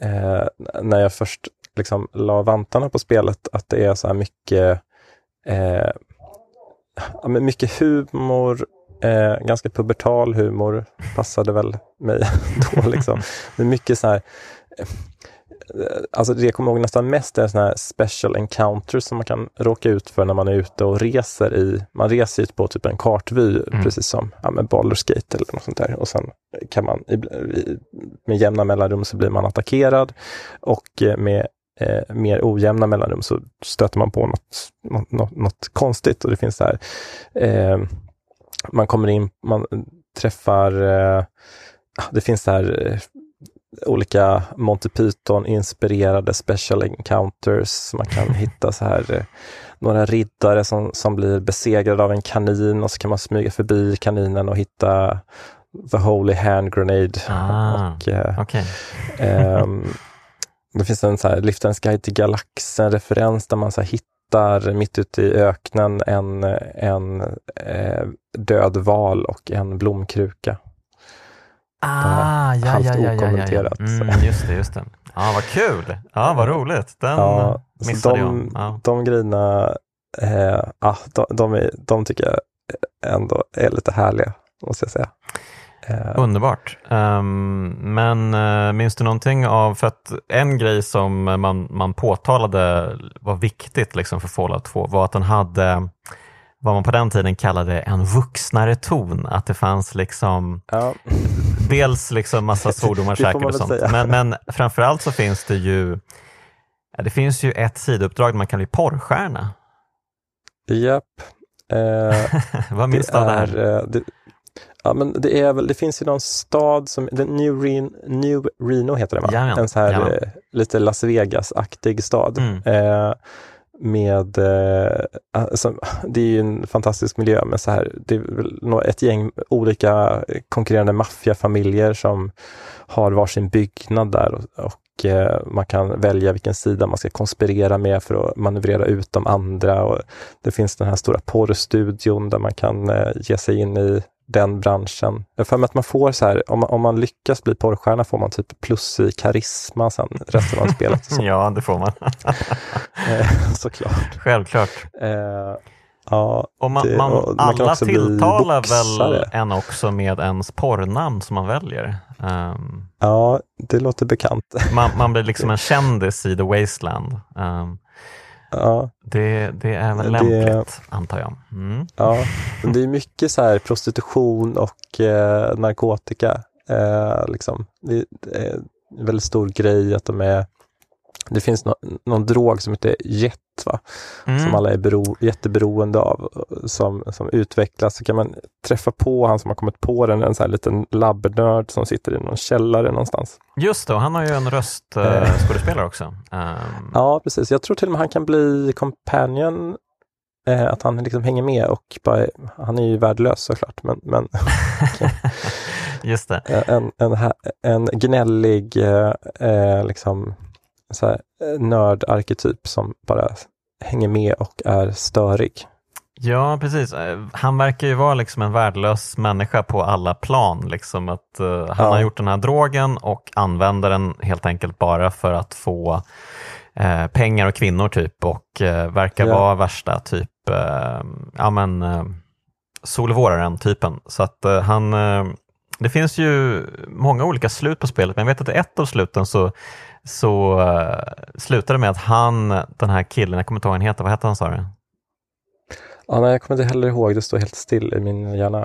eh, när jag först liksom la vantarna på spelet, att det är så här mycket, eh, mycket humor Eh, ganska pubertal humor passade väl mig då. Liksom. Det är mycket så här, eh, alltså det jag kommer ihåg nästan mest är såna här special encounters som man kan råka ut för när man är ute och reser i, man reser ut på typ en kartvy, mm. precis som ja, med Ballerskate eller något sånt där. Och sen kan man, med jämna mellanrum så blir man attackerad och eh, med eh, mer ojämna mellanrum så stöter man på något, något, något, något konstigt och det finns så här eh, man kommer in, man träffar, eh, det finns här eh, olika Monty Python-inspirerade special encounters. Man kan hitta så här eh, några riddare som, som blir besegrade av en kanin och så kan man smyga förbi kaninen och hitta The Holy Hand Grenade. Ah, och, okay. eh, det finns en så här Liftarens guide till galaxen referens där man så hittar hittar mitt ute i öknen en, en eh, död val och en blomkruka. Ah, ja, ja, ja, ja, ja. Mm, just det, just det. Ja, vad kul! Ja, vad roligt. Den ja, missade de, jag. Ja. De grejerna, eh, ah, de, de, är, de tycker jag ändå är lite härliga, måste jag säga. Eh, Underbart. Um, men uh, minns du någonting av, för att en grej som man, man påtalade var viktigt liksom för Fallout 2 var att den hade vad man på den tiden kallade en vuxnare ton. Att det fanns liksom ja. dels liksom massa svordomar säkert och sånt. Men, men framförallt så finns det ju det finns ju ett sidouppdrag där man kan bli porrstjärna. Japp. Eh, vad minns du av det här? Eh, det, Ja, men det är väl, det finns ju någon stad som, New, Reno, New Reno heter det va? Jajamän, en så här jajamän. eh, lite Las Vegas-aktig stad. Mm. Eh, med, eh, alltså, det är ju en fantastisk miljö med så här, det är ett gäng olika konkurrerande maffiafamiljer som har varsin byggnad där och, och eh, man kan välja vilken sida man ska konspirera med för att manövrera ut de andra. Och det finns den här stora porrstudion där man kan eh, ge sig in i den branschen. Jag för mig att man får så här, om man, om man lyckas bli porrstjärna får man typ plus i karisma sen resten av spelet. Ja, det får man. eh, såklart. Självklart. Eh, ja, Och man, Det- man, och man alla tilltalar väl en också med ens porrnamn som man väljer. Ehm, ja, det låter bekant. man, man blir liksom en kändis i The Wasteland. Ehm, Ja, det, det är väl Det- lämpligt, antar jag. Mm. ja. Det är mycket så här prostitution och eh, narkotika. Eh, liksom. det, det är en väldigt stor grej att de är det finns nå- någon drog som heter jet, va? som Mm. alla är bero, jätteberoende av, som, som utvecklas. Så kan man träffa på han som har kommit på den, en sån här liten labbnörd som sitter i någon källare någonstans. Just det, och han har ju en röstskådespelare också. Ehm, Ja, precis. Jag tror till och med han kan bli companion, eh, att han liksom hänger med och bara, han är ju värdelös såklart, men, men Just det. en, en, hä- en gnällig eh, eh, liksom, så här, eh, nördarketyp som bara hänger med och är störig. Ja, precis. Eh, Han verkar ju vara liksom en värdelös människa på alla plan. Liksom att, eh, han Ja. har gjort den här drogen och använder den helt enkelt bara för att få eh, pengar och kvinnor typ och eh, verkar Ja. vara värsta typ, ja men eh, solvåraren typen. Så att han, det finns ju många olika slut på spelet, men jag vet att i ett av sluten så, så eh, slutar det med att han, den här killen, jag kommer inte ihåg vad han heter, vad heter han sa du? Ja, nej, jag kommer inte heller ihåg, det står helt still i min hjärna.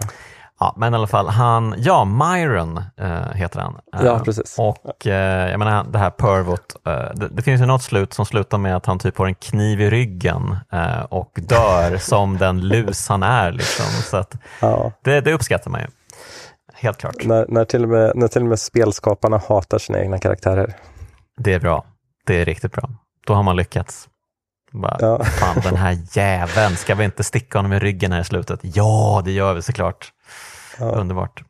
Ja, men i alla fall, han, ja, Myron eh, heter han. Eh, Ja, precis. Och eh, jag menar det här Pervot, eh, det, det finns ju något slut som slutar med att han typ har en kniv i ryggen eh, och dör som den lus han är. Liksom. Så att Ja, det, det uppskattar man ju. Helt klart. när, när, till med, när till och med spelskaparna hatar sina egna karaktärer. Det är bra. Det är riktigt bra. Då har man lyckats. Bara, Ja. Fan, den här jäveln, ska vi inte sticka honom i ryggen här i slutet? Ja, det gör vi såklart. Ja. Underbart.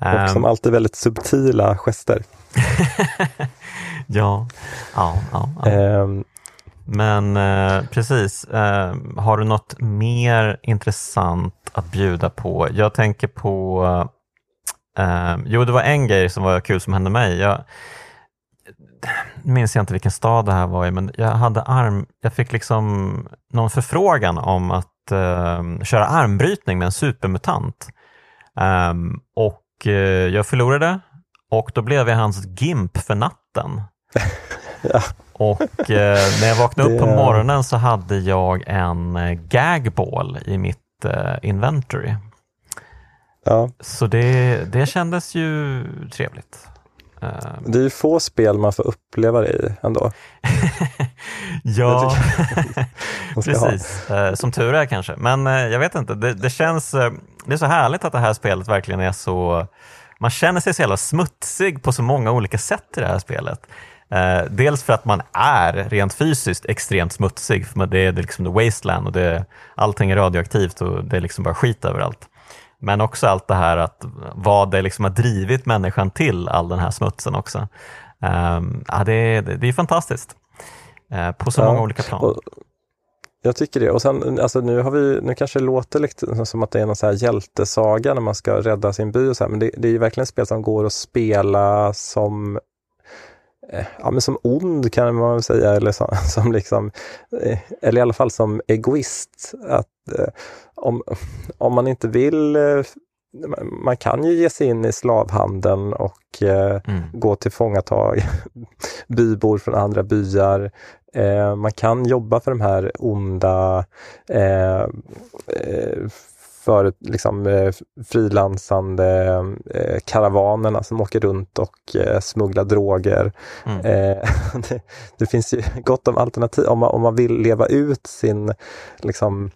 Och Ehm, som alltid väldigt subtila gester. ja, ja, ja, ja. Ehm, Men eh, precis, eh, har du något mer intressant att bjuda på? Jag tänker på, eh, jo det var en grej som var kul som hände mig. Jag minns jag inte vilken stad det här var i, men jag hade arm, jag fick liksom någon förfrågan om att eh, köra armbrytning med en supermutant. Ehm, och eh, jag förlorade och då blev jag hans GIMP för natten. ja, Och eh, när jag vaknade upp på morgonen så hade jag en eh, gagball i mitt eh, inventory. ja. Så det, det kändes ju trevligt. Eh, Det är ju få spel man får uppleva det i ändå. ja, ska ha. precis. Eh, som tur är kanske. Men eh, jag vet inte, det, det känns, eh, det är så härligt att det här spelet verkligen är så, man känner sig så jävla smutsig på så många olika sätt i det här spelet. Dels för att man är rent fysiskt extremt smutsig, för det är liksom the wasteland och det, allting är radioaktivt och det är liksom bara skit överallt. Men också allt det här att vad det liksom har drivit människan till all den här smutsen också. Um, ja, det, det, det är fantastiskt. Eh, på så Ja, många olika plan. Jag tycker det. Och sen, alltså nu, har vi, nu kanske det låter lite som att det är någon så här hjältesaga när man ska rädda sin by och så här, men det, det är ju verkligen ett spel som går att spela som Ja, men som ond kan man väl säga, eller som, som liksom, eh, eller i alla fall som egoist. Att, eh, om, om man inte vill eh, man kan ju ge sig in i slavhandeln och eh, mm. gå till fångatag bybor från andra byar. Eh, man kan jobba för de här onda eh, eh för liksom, eh, frilansande eh, karavanerna som åker runt och eh, smugglar droger. Mm. Eh, det, det, finns ju gott om alternativ om man, om man vill leva ut sin liksom,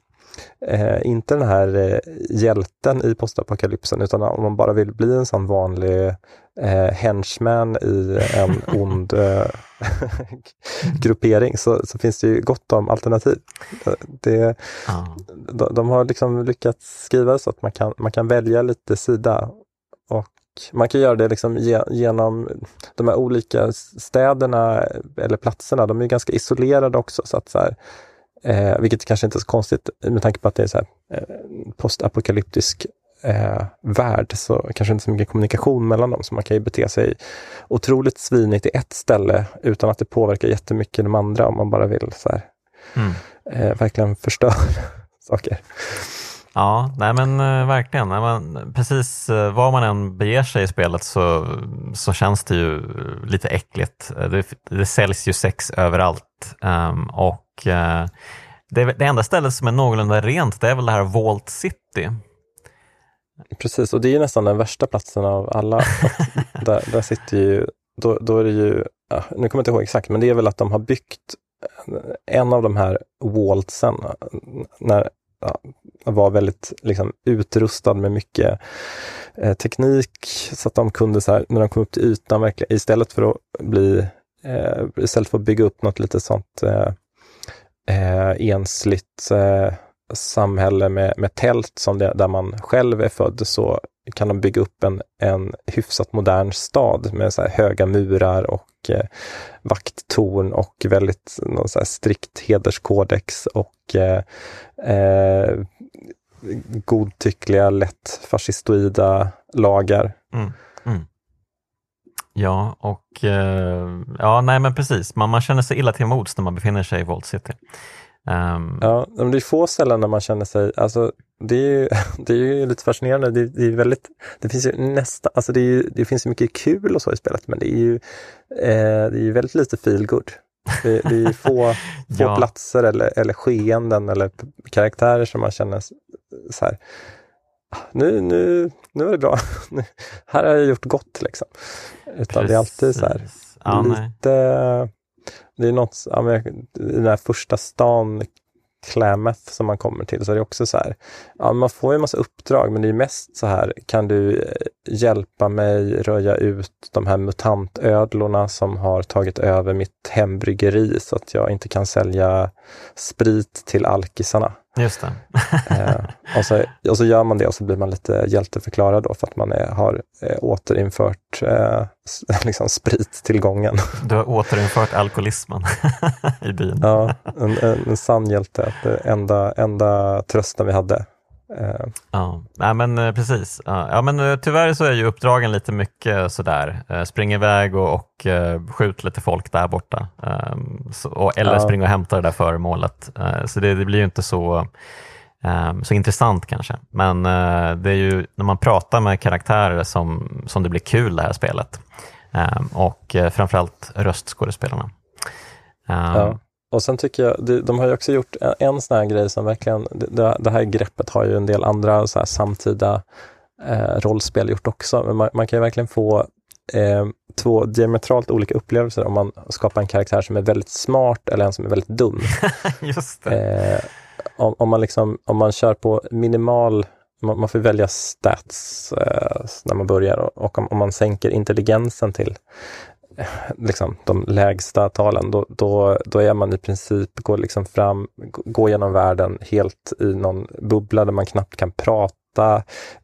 Eh, inte den här eh, hjälten i postapokalypsen utan om man bara vill bli en sån vanlig eh, henchman i en ond eh, gruppering så, så, finns det ju gott om alternativ. Det, ah. de, de, har liksom lyckats skriva så att man kan, man kan välja lite sida och man kan göra det liksom genom de här olika städerna eller platserna. De är ganska isolerade också. så att så här, Eh, vilket kanske inte är så konstigt med tanke på att det är så här, eh, postapokalyptisk eh, värld så kanske inte så mycket kommunikation mellan dem. Så man kan ju bete sig otroligt svinigt i ett ställe utan att det påverkar jättemycket de andra om man bara vill så här, mm. eh, verkligen förstöra saker. Ja, nej men uh, verkligen. Nej, men, precis uh, var man än beger sig i spelet så, så känns det ju lite äckligt. Det, det säljs ju sex överallt um, och uh, det, det enda stället som är någorlunda rent det är väl det här Vault City. Precis, och det är ju nästan den värsta platsen av alla. där, där sitter ju, då, då är det ju, ja, nu kommer jag inte ihåg exakt, men det är väl att de har byggt en av de här Waltsen, när ja, var väldigt liksom, utrustad med mycket eh, teknik så att de kunde, så här, när de kom upp till ytan, verkligen, istället för att bli eh, istället för att bygga upp något lite sånt eh, eh ensligt eh, samhälle med, med tält som det, där man själv är född så kan de bygga upp en, en hyfsat modern stad med så höga murar och eh, vakttorn och väldigt någon så strikt hederskodex och eh, eh, godtyckliga, lätt fascistoida lagar. Mm, mm. Ja, och eh, ja, nej men precis, man, man känner sig illa till mods när man befinner sig i Vault City. Um... Ja, men det är få ställen där man känner sig, alltså det är ju, det är ju lite fascinerande. Det, det, är väldigt, det finns ju nästa, alltså det, är, det finns mycket kul och så i spelet, men det är ju, eh, det är väldigt lite feelgood. Det, det är få, få ja. platser eller, eller skeenden eller karaktärer som man känner så här, nu, nu, nu är det bra. här har jag gjort gott liksom. Utan Precis. det är alltid så här, ja, lite, nej. det är något, ja, i den här första stan Klamath som man kommer till så är det också så här, ja, man får ju en massa uppdrag men det är mest så här, kan du eh, hjälpa mig röja ut de här mutantödlorna som har tagit över mitt hembryggeri så att jag inte kan sälja sprit till alkisarna. Just det. Och, så, och så gör man det och så blir man lite hjälteförklarad då för att man är, har eh, återinfört eh, liksom sprittillgången. Du har återinfört alkoholismen i byn. ja, en, en, en sann hjälte. Det enda, enda trösten vi hade. Eh. Ja, Nej, men eh, precis. Ja, men eh, tyvärr så är ju uppdragen lite mycket sådär, spring iväg och, och skjut lite folk där borta. Ehm, så, eller ja. spring och hämta det där föremålet. Så det, det blir ju inte så, så intressant kanske. Men det är ju när man pratar med karaktärer som, som det blir kul det här spelet. Ehm, och framförallt röstskådespelarna. Ja. Och sen tycker jag, de har ju också gjort en, sån här grej som verkligen, det, här greppet har ju en del andra så här samtida eh, rollspel gjort också, men man, man kan ju verkligen få eh, två diametralt olika upplevelser om man skapar en karaktär som är väldigt smart eller en som är väldigt dum. Just eh, om, om, man liksom, om man kör på minimal man, man får välja stats eh, när man börjar och, och om, om, man sänker intelligensen till eh, liksom, de lägsta talen, då, då, då är man i princip, går liksom fram, går genom världen helt i någon bubbla där man knappt kan prata.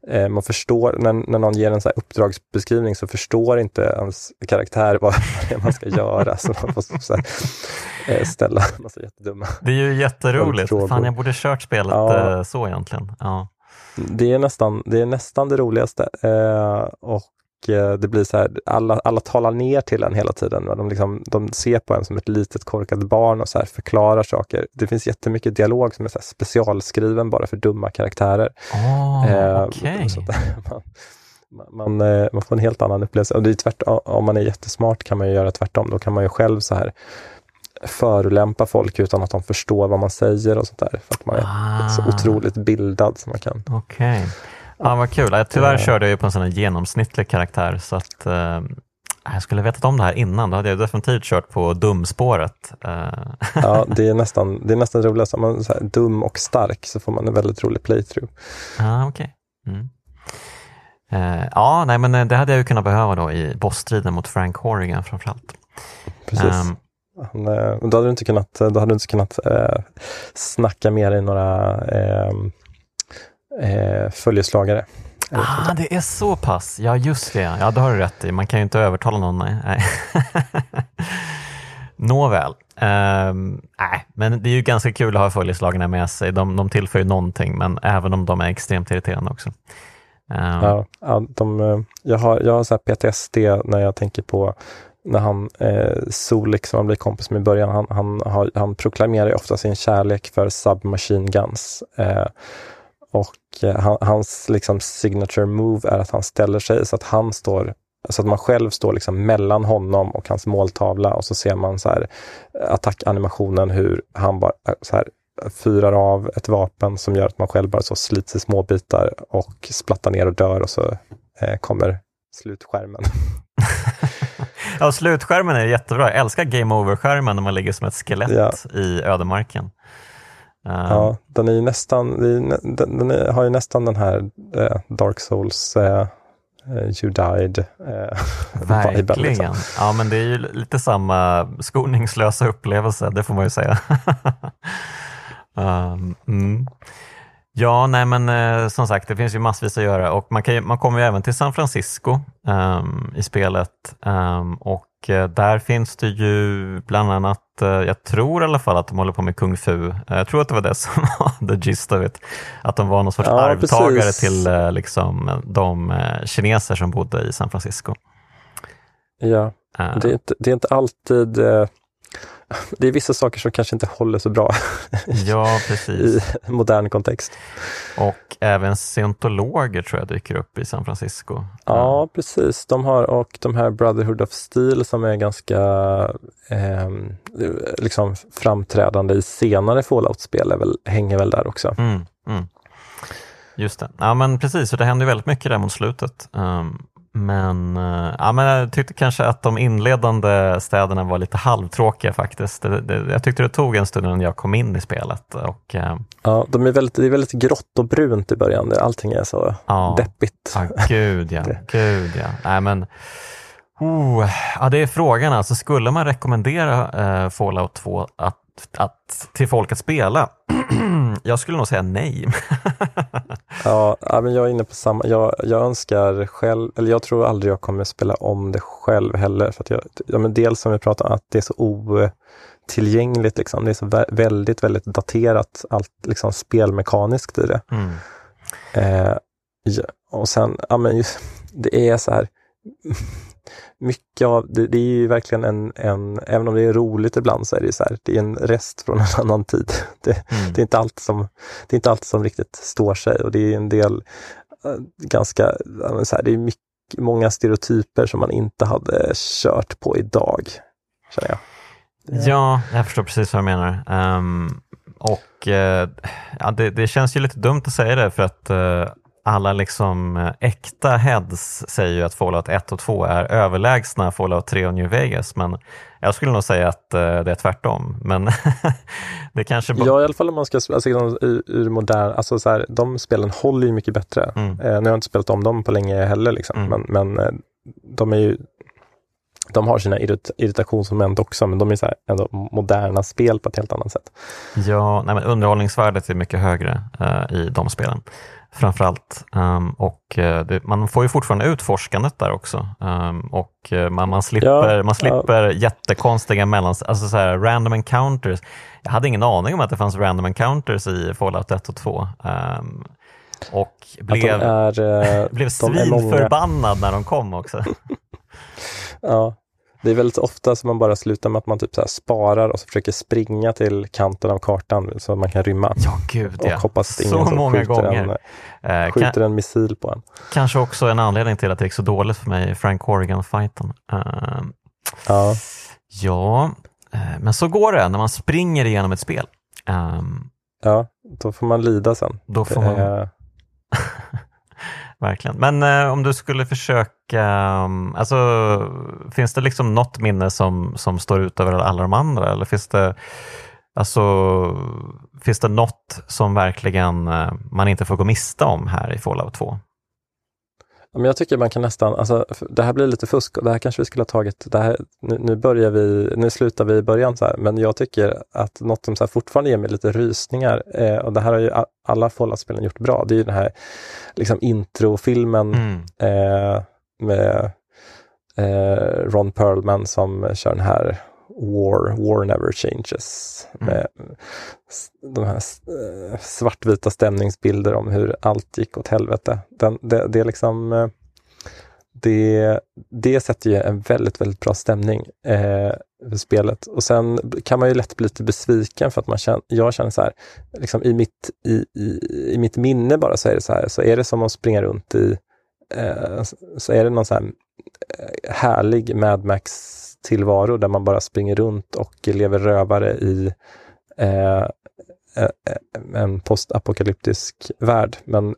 Eh, man förstår, när, när någon ger en så uppdragsbeskrivning så förstår inte ens karaktär vad det är man ska göra. Så man får så här, eh, ställa massa jättedumma Det är ju jätteroligt. Fan, jag borde kört spelet ja. Eh, så egentligen. Ja. Det är nästan det, är nästan det roligaste. Eh, och det blir så här, alla, alla talar ner till en hela tiden. De, liksom, de ser på en som ett litet korkat barn och så här förklarar saker. Det finns jättemycket dialog som är så specialskriven bara för dumma karaktärer. Oh, eh, okay. man, man, eh, man, får en helt annan upplevelse. Och det är tvärtom, om man är jättesmart kan man ju göra tvärtom. Då kan man ju själv så här förolämpa folk utan att de förstår vad man säger och sånt där. För att man är ah. så otroligt bildad som man kan. Okay. Ja, vad kul. Tyvärr körde jag ju på en sån här genomsnittlig karaktär så att eh, jag skulle vetat om det här innan. Då hade jag definitivt kört på dumspåret. Eh. ja, det är nästan, det är nästan roligast. Om man är dum och stark så får man en väldigt rolig playthrough. Ah, okay. Mm. Eh, ja, nej, men eh, det hade jag ju kunnat behöva då i bossstriden mot Frank Horrigan framförallt. Precis. Um, han, eh, då hade du inte kunnat, då hade du inte kunnat eh, snacka med dig några eh, eh, följeslagare. Ah, det är så pass. Ja, just det. Ja, det har du rätt i. Man kan ju inte övertala någon. Nej. Nåväl. Um, nej, men det är ju ganska kul att ha följeslagarna med sig. De, de tillför ju någonting, men även om de är extremt irriterande också. Um. Ja, ja de, eh, jag har, jag har så PTSD när jag tänker på när han, eh, Solik som han blir kompis med i början, han, han, har, han proklamerar ofta sin kärlek för submachine guns. Eh, och eh, hans liksom, signature move är att han ställer sig så att han står så att man själv står liksom mellan honom och hans måltavla och så ser man så här attackanimationen hur han bara eh, så här fyrar av ett vapen som gör att man själv bara så slits i små bitar och splattar ner och dör och så eh, kommer slutskärmen. ja, slutskärmen är jättebra. Jag älskar game over-skärmen när man ligger som ett skelett ja. i ödemarken. Um, ja, den är ju nästan, den, den är, har ju nästan den här eh, Dark Souls eh, eh You Died eh, Verkligen. Liksom. Ja, men det är ju lite samma skoningslösa upplevelse, det får man ju säga. um, mm. Ja, nej men eh, som sagt, det finns ju massvis att göra och man, kan, man kommer ju även till San Francisco um, i spelet um, och uh, där finns det ju bland annat, uh, jag tror i alla fall att de håller på med kung fu. Uh, jag tror att det var det som var the gist of it. Att de var någon sorts ja, arvtagare precis. till liksom, de kineser som bodde i San Francisco. Ja, det är, inte, det är inte alltid det är vissa saker som kanske inte håller så bra ja, i modern kontext. Och även scientologer tror jag dyker upp i San Francisco. Ja, precis. De har och de här Brotherhood of Steel som är ganska eh, liksom framträdande i senare Fallout-spel hänger väl där också. Mm, mm. Just det. Ja men precis, och det händer väldigt mycket där mot slutet. Um, men, eh, ja, men jag tyckte kanske att de inledande städerna var lite halvtråkiga faktiskt. Det, det, jag tyckte det tog en stund innan jag kom in i spelet. Och, eh, ja, de är väldigt, det är väldigt grått och brunt i början. Allting är så ja, deppigt. Ja, gud ja. gud, ja. Nej, men, oh, ja, det är frågan alltså. Skulle man rekommendera eh, Fallout 2 att, att, till folk att spela? jag skulle nog säga nej. ja, men jag är inne på samma. Jag, jag önskar själv, eller jag tror aldrig jag kommer spela om det själv heller. För att jag, ja, men dels som vi pratade om, att det är så otillgängligt. Liksom. Det är så väldigt, väldigt daterat, allt liksom spelmekaniskt i det. Mm. Eh, och sen, ja men just, det är så här mycket av det, det är ju verkligen en, en, även om det är roligt ibland så är det så här, det är en rest från en annan tid. Det, mm. det är inte allt som, det är inte allt som riktigt står sig och det är en del äh, ganska, så här, det är mycket, många stereotyper som man inte hade kört på idag, känner jag. Ja, jag förstår precis vad du menar. Um, och uh, ja, det, det, känns ju lite dumt att säga det för att uh, alla liksom eh, äkta heads säger ju att Fallout 1 och 2 är överlägsna Fallout 3 och New Vegas, men jag skulle nog säga att eh, det är tvärtom. Men det kanske... Ja, i alla fall om man ska alltså, ur, ur modern, alltså så här, de spelen håller ju mycket bättre. Mm. Eh, nu har jag inte spelat om dem på länge heller, liksom. Mm. men, men eh, de är ju de har sina irrit irritationsmoment också, men de är så här ändå moderna spel på ett helt annat sätt. Ja, nej, men underhållningsvärdet är mycket högre uh, i de spelen framförallt. Um, och uh, det, man får ju fortfarande utforskandet där också. Um, och uh, man, man slipper, ja, man slipper ja. jättekonstiga mellan, alltså så här, random encounters. Jag hade ingen aning om att det fanns random encounters i Fallout 1 och 2. Um, Och blev, är, eh, blev svinförbannad när de kom också. Ja, det är väldigt ofta som man bara slutar med att man typ så sparar och så försöker springa till kanten av kartan så att man kan rymma. Ja, gud Och ja. hoppas att Så ingen som många skjuter, gånger. en, Eh, skjuter kan, en missil på en. kanske också en anledning till att det gick så dåligt för mig i Frank Corrigan-fighten. Eh, Ja, ja, eh, men så går det när man springer igenom ett spel. Ehm, ja, då får man lida sen. då får man Verkligen. Men eh, om du skulle försöka, mm, alltså finns det liksom något minne som, som står ut över alla de andra eller finns det, alltså, finns det något som verkligen eh, man inte får gå miste om här i Fallout 2? Men jag tycker man kan nästan, alltså, det här blir lite fusk och det här kanske vi skulle ha tagit, det här, nu, nu börjar vi, nu slutar vi i början så här, men jag tycker att något som så fortfarande ger mig lite rysningar, eh, och det här har ju alla Fallout-spelen gjort bra, det är ju den här liksom introfilmen Mm. eh, med eh, Ron Perlman som kör den här War, War Never Changes. Mm. Med de här eh, svartvita stämningsbilder om hur allt gick åt helvete. Den, det, det är liksom eh, det, det sätter ju en väldigt, väldigt bra stämning eh, för spelet. Och sen kan man ju lätt bli lite besviken för att man känner, jag känner så här, liksom i, mitt, i, i, i mitt minne bara så är det så här, så är det som att springa runt i, eh, så är det någon så här härlig Mad Max-tillvaro där man bara springer runt och lever rövare i eh, eh, eh en postapokalyptisk värld. Men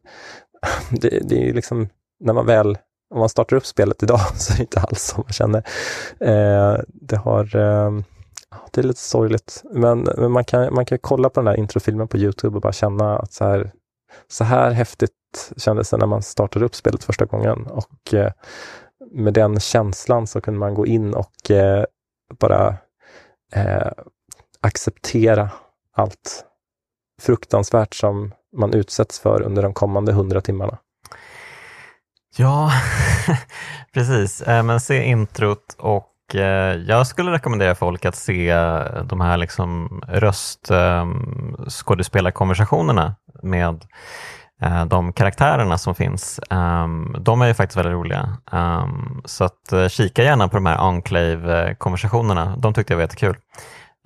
det, det är ju liksom, när man väl, om man startar upp spelet idag så är det inte alls som man känner. Eh, det har, eh, det är lite sorgligt, men, men man, kan, man kan kolla på den här introfilmen på Youtube och bara känna att så här, så här häftigt kändes det när man startade upp spelet första gången. Och eh, med den känslan så kunde man gå in och eh, bara eh, acceptera allt fruktansvärt som man utsätts för under de kommande hundra timmarna. Ja, precis. Eh, Men se introt och eh, jag skulle rekommendera folk att se de här liksom röstskådespelarkonversationerna ehm, med de karaktärerna som finns. Ehm, De är ju faktiskt väldigt roliga. Ehm, Så att eh, kika gärna på de här Enclave-konversationerna. De tyckte jag var jättekul.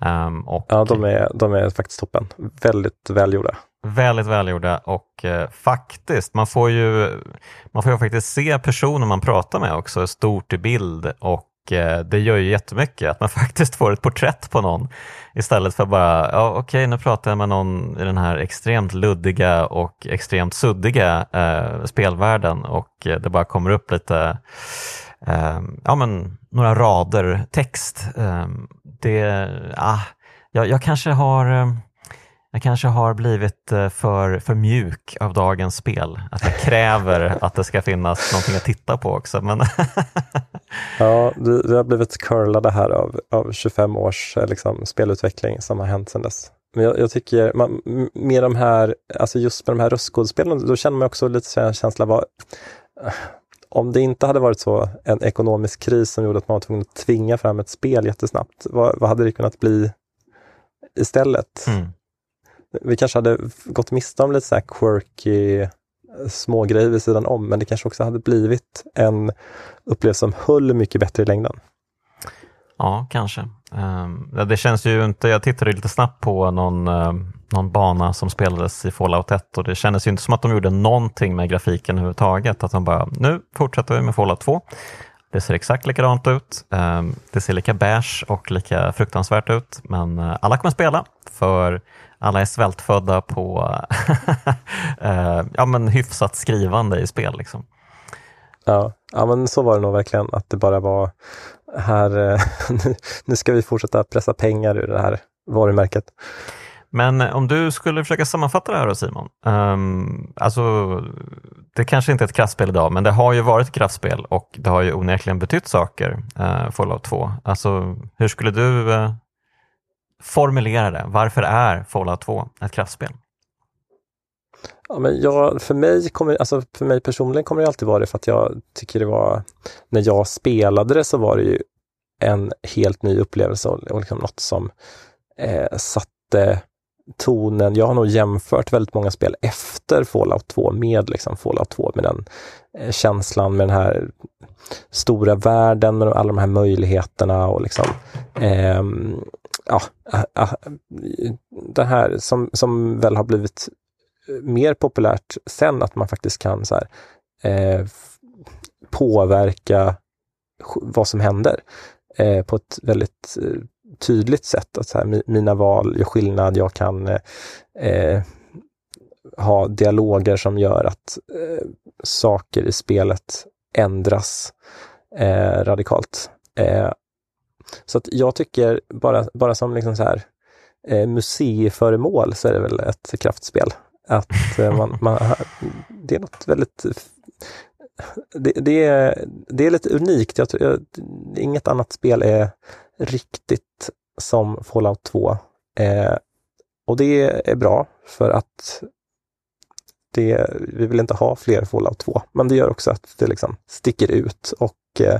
Ehm, Och Ja, de är, de är faktiskt toppen. Väldigt välgjorda. Väldigt välgjorda och eh, faktiskt, man får, ju, man får ju faktiskt se personen man pratar med också stort i bild och eh, Eh, det gör ju jättemycket att man faktiskt får ett porträtt på någon istället för bara, ja okej nu pratar jag med någon i den här extremt luddiga och extremt suddiga eh, spelvärlden och det bara kommer upp lite eh, ja, men, några rader text. Eh, det, ah, jag, jag kanske har eh, jag kanske har blivit eh, för, för mjuk av dagens spel. Att jag kräver att det ska finnas någonting att titta på också. Men Ja, vi, vi har blivit curlade här av, av 25 års eh, liksom, spelutveckling som har hänt sedan dess. Men jag, jag tycker man, med de här, alltså just med de här röstskådespelen, då känner man också lite så här känsla av vad, om det inte hade varit så en ekonomisk kris som gjorde att man var tvungen att tvinga fram ett spel jättesnabbt, vad, vad hade det kunnat bli istället? mm, vi kanske hade gått miste om lite så här quirky eh, små grejer vid sidan om, men det kanske också hade blivit en upplevelse som höll mycket bättre i längden. ja, kanske. Ehm, det känns ju inte, jag tittade lite snabbt på någon, eh, någon bana som spelades i Fallout 1 och det kändes ju inte som att de gjorde någonting med grafiken överhuvudtaget. Att de bara, nu fortsätter vi med Fallout 2. Det ser exakt likadant ut. Ehm, det ser lika beige och lika fruktansvärt ut, men eh, alla kommer spela för alla är svältfödda på eh, ja, men hyfsat skrivande i spel. Liksom. Ja, ja, men så var det nog verkligen, att det bara var här, eh, nu- ska vi fortsätta pressa pengar ur det här varumärket. Men om du skulle försöka sammanfatta det här då Simon. Um, alltså, det kanske inte är ett kraftspel idag, men det har ju varit ett kraftspel och det har ju onekligen betytt saker, uh, Fallout 2. Alltså, hur skulle du eh, formulera det? Varför är Fallout 2 ett kraftspel? Ja, men jag, för, mig kommer, alltså för mig personligen kommer det alltid vara det för att jag tycker det var, när jag spelade det så var det ju en helt ny upplevelse och, och liksom något som eh, satte tonen. Jag har nog jämfört väldigt många spel efter Fallout 2 med liksom Fallout 2, med den eh, känslan, med den här stora världen, med alla de här möjligheterna och liksom eh, ja, eh, eh, det här som, som väl har blivit eh, mer populärt sen, att man faktiskt kan så här, eh, påverka vad som händer eh, på ett väldigt eh, tydligt sätt. Att så här, mina val gör skillnad, jag kan eh, ha dialoger som gör att eh, saker i spelet ändras eh, radikalt. Eh, så att jag tycker bara, bara som liksom så här, eh, museiföremål så är det väl ett kraftspel. Att man, man, det är något väldigt det, det, är, det är lite unikt. Jag, jag, inget annat spel är riktigt som Fallout 2. Eh, och det är bra för att det, vi vill inte ha fler Fallout 2. Men det gör också att det liksom sticker ut och eh,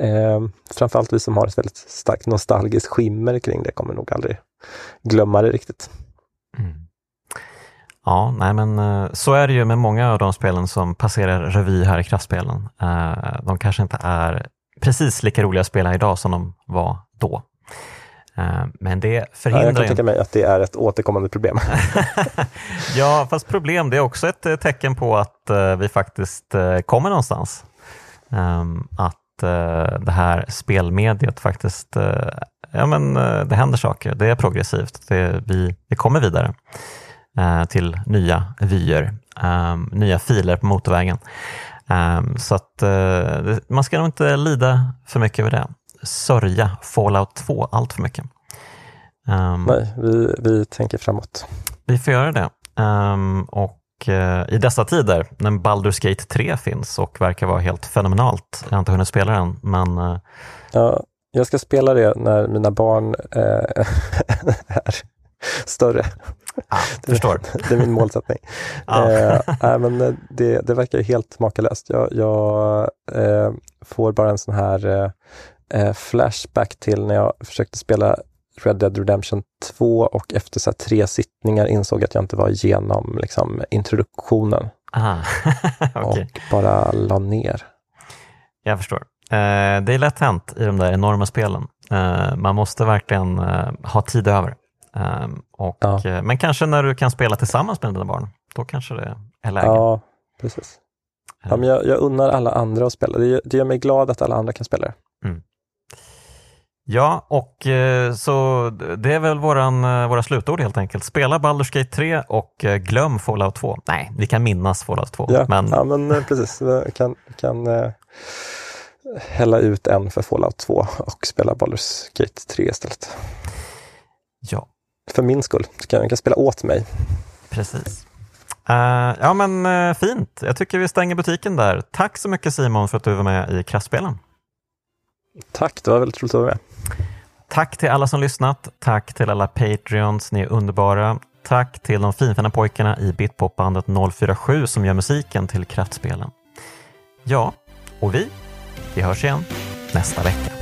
eh, framförallt vi som har ett väldigt starkt nostalgiskt skimmer kring det kommer nog aldrig glömma det riktigt. Mm. Ja, nej men eh, så är det ju med många av de spelen som passerar revy här i kraftspelen. Eh, de kanske inte är precis lika roliga att spela idag som de var då. Eh, men det förhindrar... Ja, jag kan tänka mig att det är ett återkommande problem. ja, fast problem det är också ett tecken på att vi faktiskt kommer någonstans. Ehm, att det här spelmediet faktiskt, ja men det händer saker, det är progressivt, det, vi, vi kommer vidare. Eh, till nya vyer, ehm, nya filer på motorvägen. Så att eh, man ska nog inte lida för mycket över det. Sörja Fallout 2 allt för mycket. Nej, vi, vi tänker framåt. Vi får göra det. och eh, i dessa tider när Baldur's Gate 3 finns och verkar vara helt fenomenalt. Jag har inte hunnit spela den, men... Ja, jag ska spela det när mina barn äh, är större. Ah, förstår. det är min målsättning. Ah. Eh, men det, det verkar helt makalöst. Jag, jag eh, får bara en sån här eh, eh, flashback till när jag försökte spela Red Dead Redemption 2 och efter så tre sittningar insåg att jag inte var igenom liksom, introduktionen. okay. Och bara la ner. Jag förstår. Eh, det är lätt hänt i de där enorma spelen. Eh, man måste verkligen ha tid över. Um, och, ja. Eh, men kanske när du kan spela tillsammans med dina barn, då kanske det är läge. Ja, precis. Ja, men jag, jag unnar alla andra att spela. Det, det gör mig glad att alla andra kan spela det. Mm. Ja, och eh, så det är väl våran, eh, våra slutord helt enkelt. Spela Baldur's Gate 3 och glöm Fallout 2. Nej, vi kan minnas Fallout 2. Ja, men, ja, men precis. Vi kan, kan uh, hälla ut en för Fallout 2 och spela Baldur's Gate 3 istället. Ja, för min skull. Du kan, kan spela åt mig. Precis. Uh, ja men uh, fint. Jag tycker vi stänger butiken där. Tack så mycket Simon för att du var med i Kraftspelen. Tack, det var väldigt roligt att vara med. Tack till alla som lyssnat. Tack till alla Patreons, ni är underbara. Tack till de finfina pojkarna i Bitpopbandet 047 som gör musiken till Kraftspelen. Ja, och vi, vi hörs igen nästa vecka.